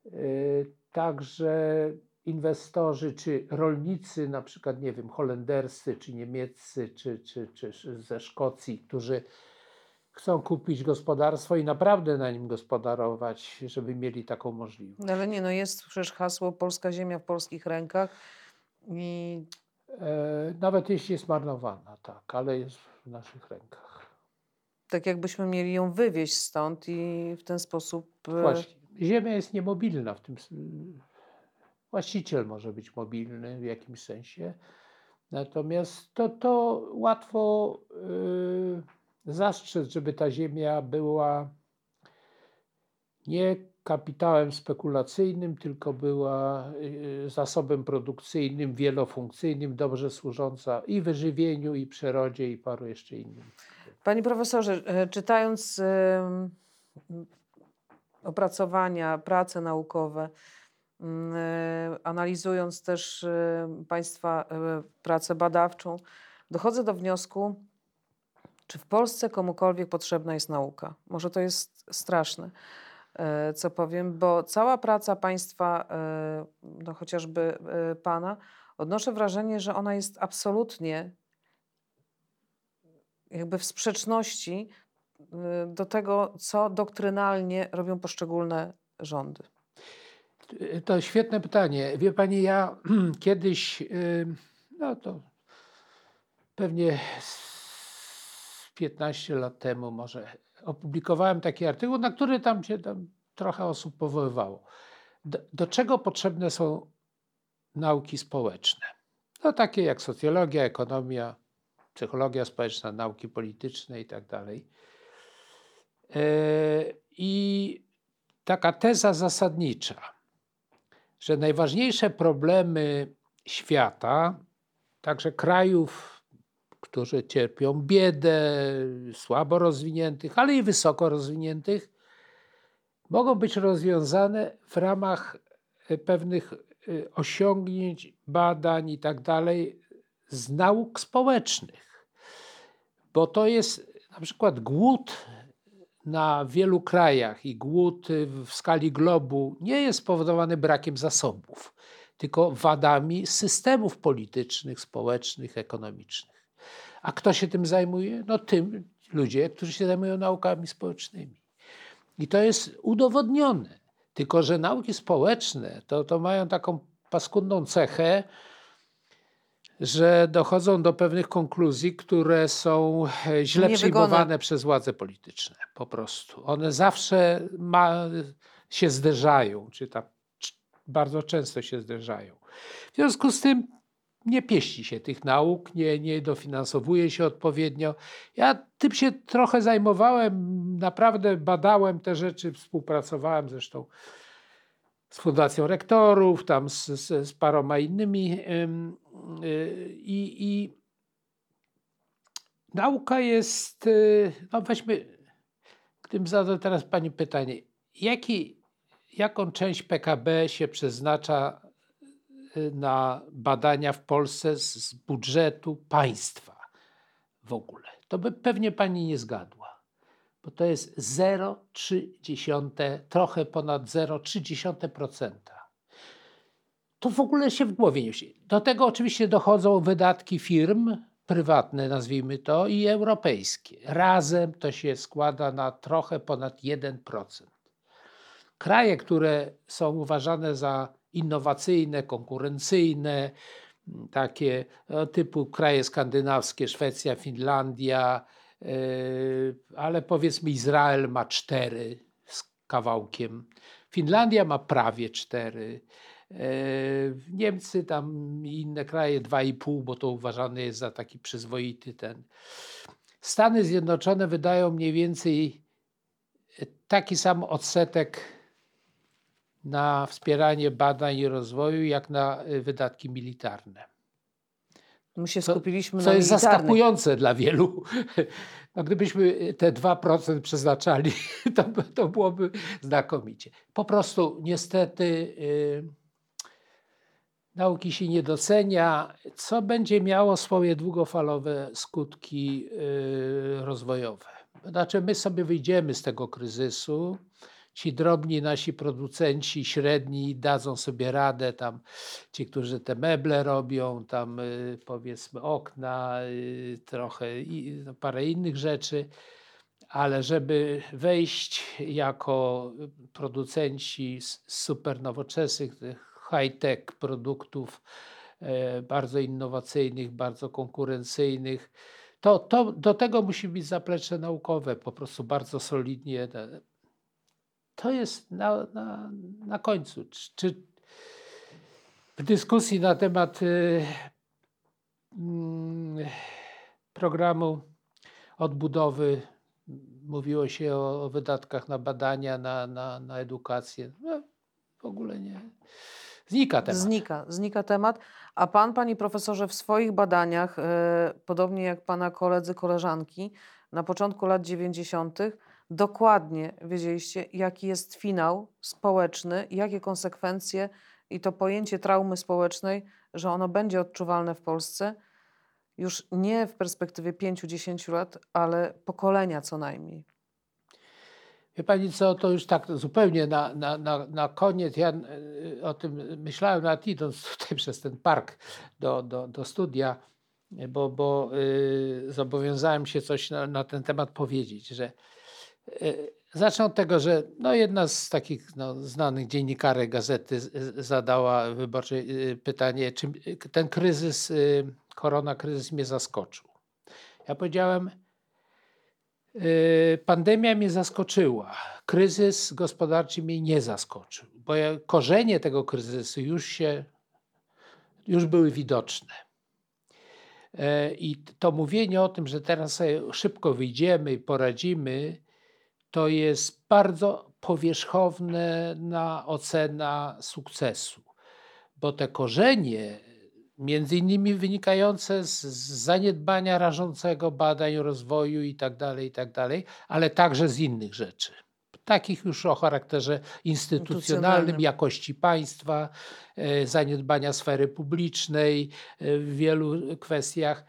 y, także inwestorzy czy rolnicy, na przykład, nie wiem, holenderscy, czy niemieccy, czy, czy, czy ze Szkocji, którzy chcą kupić gospodarstwo i naprawdę na nim gospodarować, żeby mieli taką możliwość. No ale nie, no jest przecież hasło polska ziemia w polskich rękach i... E, nawet jeśli jest marnowana, tak, ale jest w naszych rękach tak jakbyśmy mieli ją wywieźć stąd i w ten sposób. E, Właśnie. Ziemia jest niemobilna w tym. Właściciel może być mobilny w jakimś sensie. Natomiast to, to łatwo yy, zastrzec, żeby ta ziemia była nie kapitałem spekulacyjnym, tylko była yy, zasobem produkcyjnym, wielofunkcyjnym, dobrze służąca i wyżywieniu, i przyrodzie, i paru jeszcze innym. Panie profesorze, e, czytając opracowania, prace naukowe mm, e, analizując też e, Państwa pracę badawczą, dochodzę do wniosku, czy w Polsce komukolwiek potrzebna jest nauka. Może to jest straszne, co powiem, bo cała praca Państwa, no chociażby Pana, odnoszę wrażenie, że ona jest absolutnie jakby w sprzeczności do tego, co doktrynalnie robią poszczególne rządy. To świetne pytanie. Wie pani, ja kiedyś, no to pewnie 15 lat temu może opublikowałem taki artykuł, na który tam się tam trochę osób powoływało. Do, do czego potrzebne są nauki społeczne? No takie jak socjologia, ekonomia, psychologia społeczna, nauki polityczne i tak dalej. E, I taka teza zasadnicza, że najważniejsze problemy świata, także krajów, którzy cierpią biedę, słabo rozwiniętych, ale i wysoko rozwiniętych, mogą być rozwiązane w ramach e, pewnych e, osiągnięć, badań i tak dalej z nauk społecznych. Bo to jest na przykład głód na wielu krajach i głód w skali globu nie jest spowodowany brakiem zasobów, tylko wadami systemów politycznych, społecznych, ekonomicznych. A kto się tym zajmuje? No tym ludzie, którzy się zajmują naukami społecznymi. I to jest udowodnione. Tylko, że nauki społeczne to, to mają taką paskudną cechę, że dochodzą do pewnych konkluzji, które są e, źle przyjmowane przez władze polityczne. Po prostu. One zawsze ma, się zderzają, czy tam bardzo często się zderzają. W związku z tym nie pieści się tych nauk, nie, nie dofinansowuje się odpowiednio. Ja tym się trochę zajmowałem, naprawdę badałem te rzeczy, współpracowałem zresztą z Fundacją Rektorów, tam z, z, z paroma innymi. Y, I, I, nauka jest, y, no weźmy, gdybym zadał teraz Pani pytanie, jaki, jaką część PKB się przeznacza y, na badania w Polsce z budżetu państwa w ogóle? To by pewnie Pani nie zgadła bo to jest 0,3, trochę ponad 0,3%. To w ogóle się w głowie nie. Do tego oczywiście dochodzą wydatki firm prywatne, nazwijmy to, i europejskie. Razem to się składa na trochę ponad 1%. Kraje, które są uważane za innowacyjne, konkurencyjne, takie no, typu kraje skandynawskie, Szwecja, Finlandia, ale powiedzmy Izrael ma cztery z kawałkiem, Finlandia ma prawie cztery, yy, Niemcy tam i inne kraje dwa i pół, bo to uważany jest za taki przyzwoity ten. Stany Zjednoczone wydają mniej więcej taki sam odsetek na wspieranie badań i rozwoju, jak na wydatki militarne. My się skupiliśmy co, co na jest zaskakujące dla wielu. No, gdybyśmy te 2% przeznaczali, to, to byłoby znakomicie. Po prostu niestety yy, nauki się nie docenia, co będzie miało swoje długofalowe skutki yy, rozwojowe. Znaczy, my sobie wyjdziemy z tego kryzysu ci drobni nasi producenci, średni dadzą sobie radę, tam ci, którzy te meble robią, tam y, powiedzmy okna, y, trochę no, parę innych rzeczy, ale żeby wejść jako producenci super nowoczesnych, high-tech produktów, e, bardzo innowacyjnych, bardzo konkurencyjnych, to, to do tego musi być zaplecze naukowe, po prostu bardzo solidnie to jest na, na, na końcu. Czy, w dyskusji na temat y, y, programu odbudowy mówiło się o, o wydatkach na badania, na, na, na edukację. No, w ogóle nie. Znika temat. Znika, znika temat. A pan, panie profesorze, w swoich badaniach, y, podobnie jak pana koledzy, koleżanki, na początku lat 90., dokładnie wiedzieliście, jaki jest finał społeczny, jakie konsekwencje i to pojęcie traumy społecznej, że ono będzie odczuwalne w Polsce już nie w perspektywie 5-10 lat, ale pokolenia co najmniej. Wie pani co, to już tak zupełnie na, na, na, na koniec, ja y, o tym myślałem nawet idąc tutaj przez ten park do, do, do studia, bo, bo y, zobowiązałem się coś na, na ten temat powiedzieć, że zacznę od tego, że no jedna z takich no, znanych dziennikarek gazety zadała wyborczej y, pytanie, czy ten kryzys, y, korona kryzys mnie zaskoczył. Ja powiedziałem, y, pandemia mnie zaskoczyła, kryzys gospodarczy mnie nie zaskoczył, bo korzenie tego kryzysu już się, już były widoczne. E, I to mówienie o tym, że teraz szybko wyjdziemy i poradzimy, to jest bardzo powierzchowne na ocena sukcesu, bo te korzenie, między innymi wynikające z zaniedbania rażącego badań, rozwoju itd., tak itd., tak ale także z innych rzeczy. Takich już o charakterze instytucjonalnym, jakości państwa, e, zaniedbania sfery publicznej e, w wielu kwestiach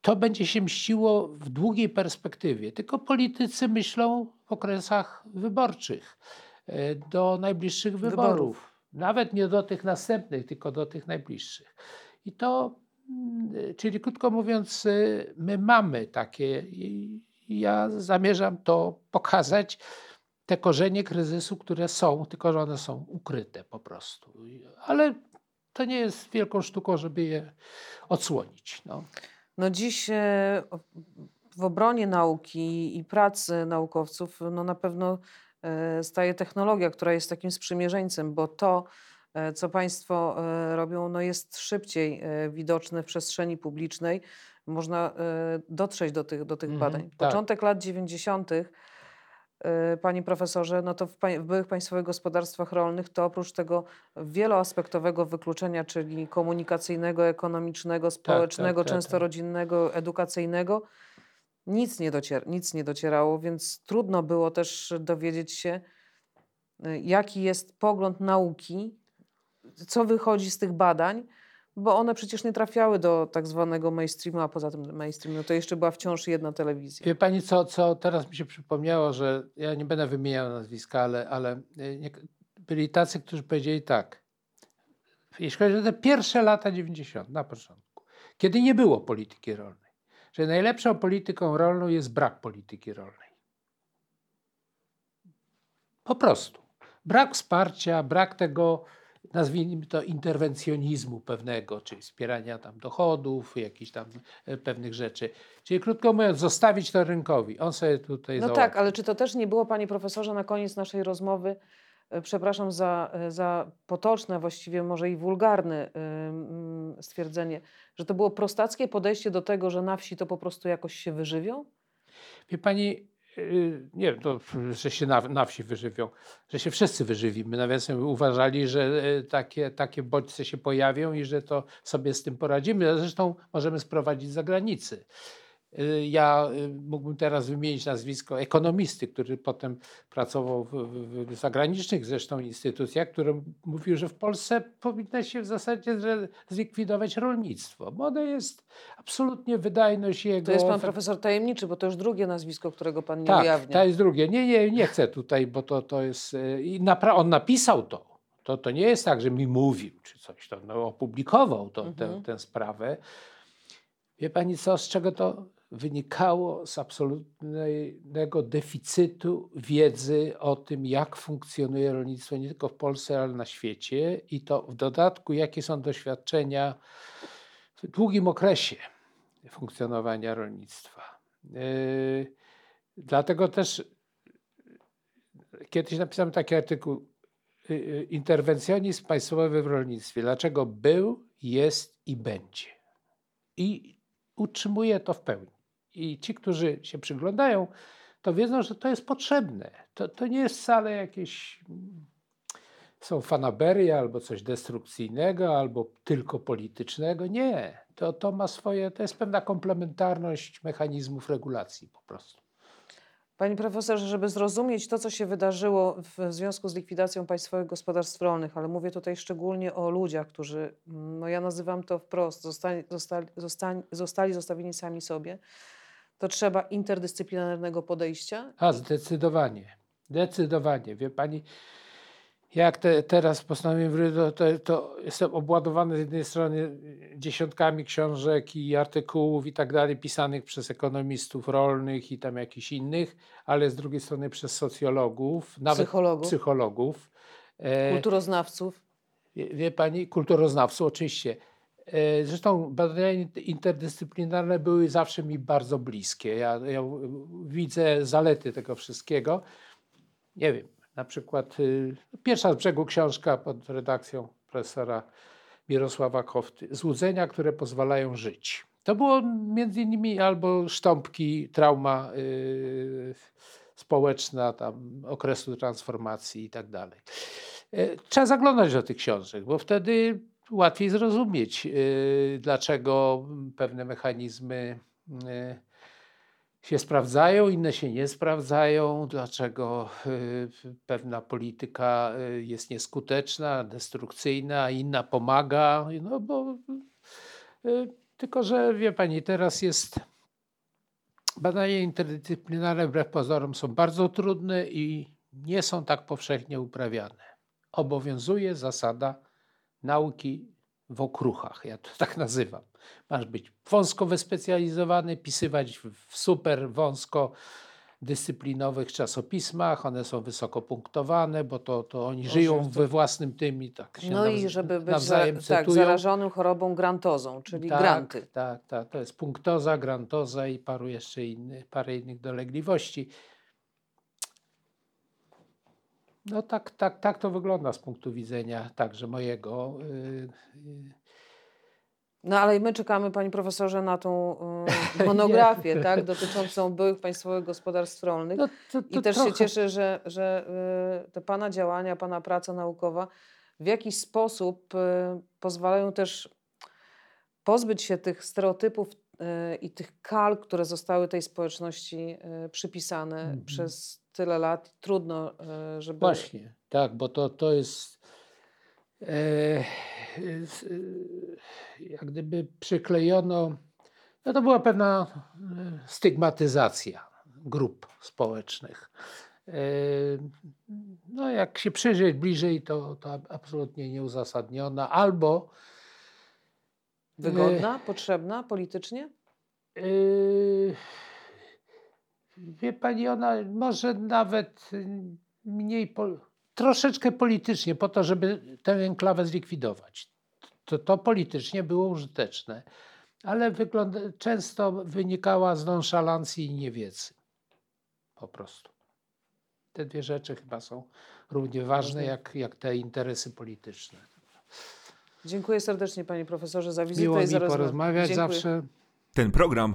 to będzie się mściło w długiej perspektywie. Tylko politycy myślą okresach wyborczych, e, do najbliższych wyborów. wyborów. Nawet nie do tych następnych, tylko do tych najbliższych. I to, mm, czyli krótko mówiąc, e, my mamy takie, i ja zamierzam to pokazać, te korzenie kryzysu, które są, tylko że one są ukryte po prostu. Ale to nie jest wielką sztuką, żeby je odsłonić. No. No dziś e, w obronie nauki i pracy naukowców no na pewno e, staje technologia, która jest takim sprzymierzeńcem, bo to, e, co Państwo robią, no jest szybciej widoczne w przestrzeni publicznej. Można dotrzeć do tych, do tych mhm, badań. Tak. Początek lat 90 Y, panie profesorze, no to w, w, byłych państwowych gospodarstwach rolnych to oprócz tego wieloaspektowego wykluczenia, czyli komunikacyjnego, ekonomicznego, tak, społecznego, tak, tak, często tak. rodzinnego, edukacyjnego, nic nie, docier nic nie docierało, więc trudno było też dowiedzieć się, y, jaki jest pogląd nauki, co wychodzi z tych badań, bo one przecież nie trafiały do tak zwanego mainstreamu, a poza tym mainstreamu to jeszcze była wciąż jedna telewizja. Wie pani co, co teraz mi się przypomniało, że ja nie będę wymieniał nazwiska, ale, ale e, nie, byli tacy, którzy powiedzieli tak, jeśli chodzi o te pierwsze lata 90. na początku, kiedy nie było polityki rolnej, że najlepszą polityką rolną jest brak polityki rolnej. Po prostu. Brak wsparcia, brak tego nazwijmy to interwencjonizmu pewnego, czyli wspierania tam dochodów, jakichś tam e, pewnych rzeczy. Czyli krótko mówiąc, zostawić to rynkowi. On sobie tutaj No załatwi. tak, ale czy to też nie było, panie profesorze, na koniec naszej rozmowy, przepraszam za, e, za potoczne, właściwie może i wulgarne stwierdzenie, że to było prostackie podejście do tego, że na wsi to po prostu jakoś się wyżywią? Wie pani, nie wiem, to, że się na, na wsi wyżywią, że się wszyscy wyżywimy. Nawiasem uważali, że takie, takie bodźce się pojawią i że to sobie z tym poradzimy. Zresztą możemy sprowadzić z zagranicy. Y, ja y, mógłbym teraz wymienić nazwisko ekonomisty, który potem pracował w, w, w zagranicznych zresztą instytucjach, który mówił, że w Polsce powinno się w zasadzie zlikwidować rolnictwo, bo ono jest absolutnie wydajność jego... To jest pan profesor tajemniczy, bo to już drugie nazwisko, którego pan nie tak, ujawnia. to jest drugie. Nie, nie, nie chcę tutaj, bo to, to jest... Y, I napra- on napisał to. to. To nie jest tak, że mi mówił czy coś, to no, opublikował to, mhm. tę, tę sprawę. Wie pani co, z czego to wynikało z absolutnego deficytu wiedzy o tym, jak funkcjonuje rolnictwo nie tylko w Polsce, ale na świecie i to w dodatku, jakie są doświadczenia w długim okresie funkcjonowania rolnictwa. Yy, dlatego też kiedyś napisałem taki artykuł yy, Interwencjonizm państwowy w rolnictwie. Dlaczego był, jest i będzie. I utrzymuję to w pełni i ci, którzy się przyglądają, to wiedzą, że to jest potrzebne. To, to nie jest wcale jakieś są fanaberie albo coś destrukcyjnego, albo tylko politycznego. Nie. To, to ma swoje, to jest pewna komplementarność mechanizmów regulacji po prostu. Panie profesorze, żeby zrozumieć to, co się wydarzyło w związku z likwidacją państwowych gospodarstw rolnych, ale mówię tutaj szczególnie o ludziach, którzy, mm, no ja nazywam to wprost, zostali, zostali, zostali zostawieni sami sobie, to trzeba interdyscyplinarnego podejścia. A, zdecydowanie. Zdecydowanie. Wie pani, jak te, teraz postanowiłem, to, to, to jestem obładowany z jednej strony dziesiątkami książek i artykułów i tak dalej, pisanych przez ekonomistów rolnych i tam jakichś innych, ale z drugiej strony przez socjologów, nawet Psychologów. psychologów. E, Kulturoznawców. Wie, wie pani, kulturoznawców oczywiście. E, Zresztą badania interdyscyplinarne były zawsze mi bardzo bliskie. Ja, ja widzę zalety tego wszystkiego. Nie wiem, na przykład y, pierwsza z brzegu książka pod redakcją profesora Mirosława Kofty. Złudzenia, które pozwalają żyć. To było między innymi albo sztąpki, trauma y, społeczna tam, okresu transformacji i tak dalej. E, Trzeba zaglądać do tych książek, bo wtedy łatwiej zrozumieć, y, dlaczego pewne mechanizmy y, się sprawdzają, inne się nie sprawdzają, dlaczego y, pewna polityka jest nieskuteczna, destrukcyjna, a inna pomaga. No bo tylko, że wie pani, teraz jest badania interdyscyplinarne wbrew pozorom są bardzo trudne i nie są tak powszechnie uprawiane. Obowiązuje zasada nauki w okruchach, ja to tak nazywam. Masz być wąsko wyspecjalizowany, pisywać w super wąsko dyscyplinowych czasopismach, one są wysoko punktowane, bo to, to oni żyją we własnym tym i tak się No nawz- i żeby być za, nawzajem tak, cytują. zarażonym chorobą grantozą, czyli tak, granty. Tak, tak, to jest punktoza, grantoza i paru jeszcze innych, parę innych dolegliwości. No tak, tak, tak to wygląda z punktu widzenia także mojego. y, y, No ale my czekamy, panie profesorze, na tą y, monografię, tak, dotyczącą byłych państwowych gospodarstw rolnych. No, to, to I też trochę- się cieszę, że, że y, te Pana działania, Pana praca naukowa w jakiś sposób y, pozwalają też pozbyć się tych stereotypów y, i tych kal, które zostały tej społeczności przypisane Mhm. przez tyle lat. Trudno, y, żeby... Właśnie, tak, bo to, to jest e, e, jak gdyby przyklejono, no to była pewna e, stygmatyzacja grup społecznych. E, No jak się przyjrzeć bliżej, to, to absolutnie nieuzasadniona, albo Wygodna, potrzebna politycznie? Yy, Wie pani, ona może nawet mniej, po, troszeczkę politycznie, po to, żeby tę enklawę zlikwidować. To, to politycznie było użyteczne, ale wygląda, często wynikała z nonszalancji i niewiedzy. Po prostu. Te dwie rzeczy chyba są równie ważne jak, jak te interesy polityczne. Dziękuję serdecznie panie profesorze za wizytę Miło i mi porozmawiać Dziękuję. zawsze. Ten program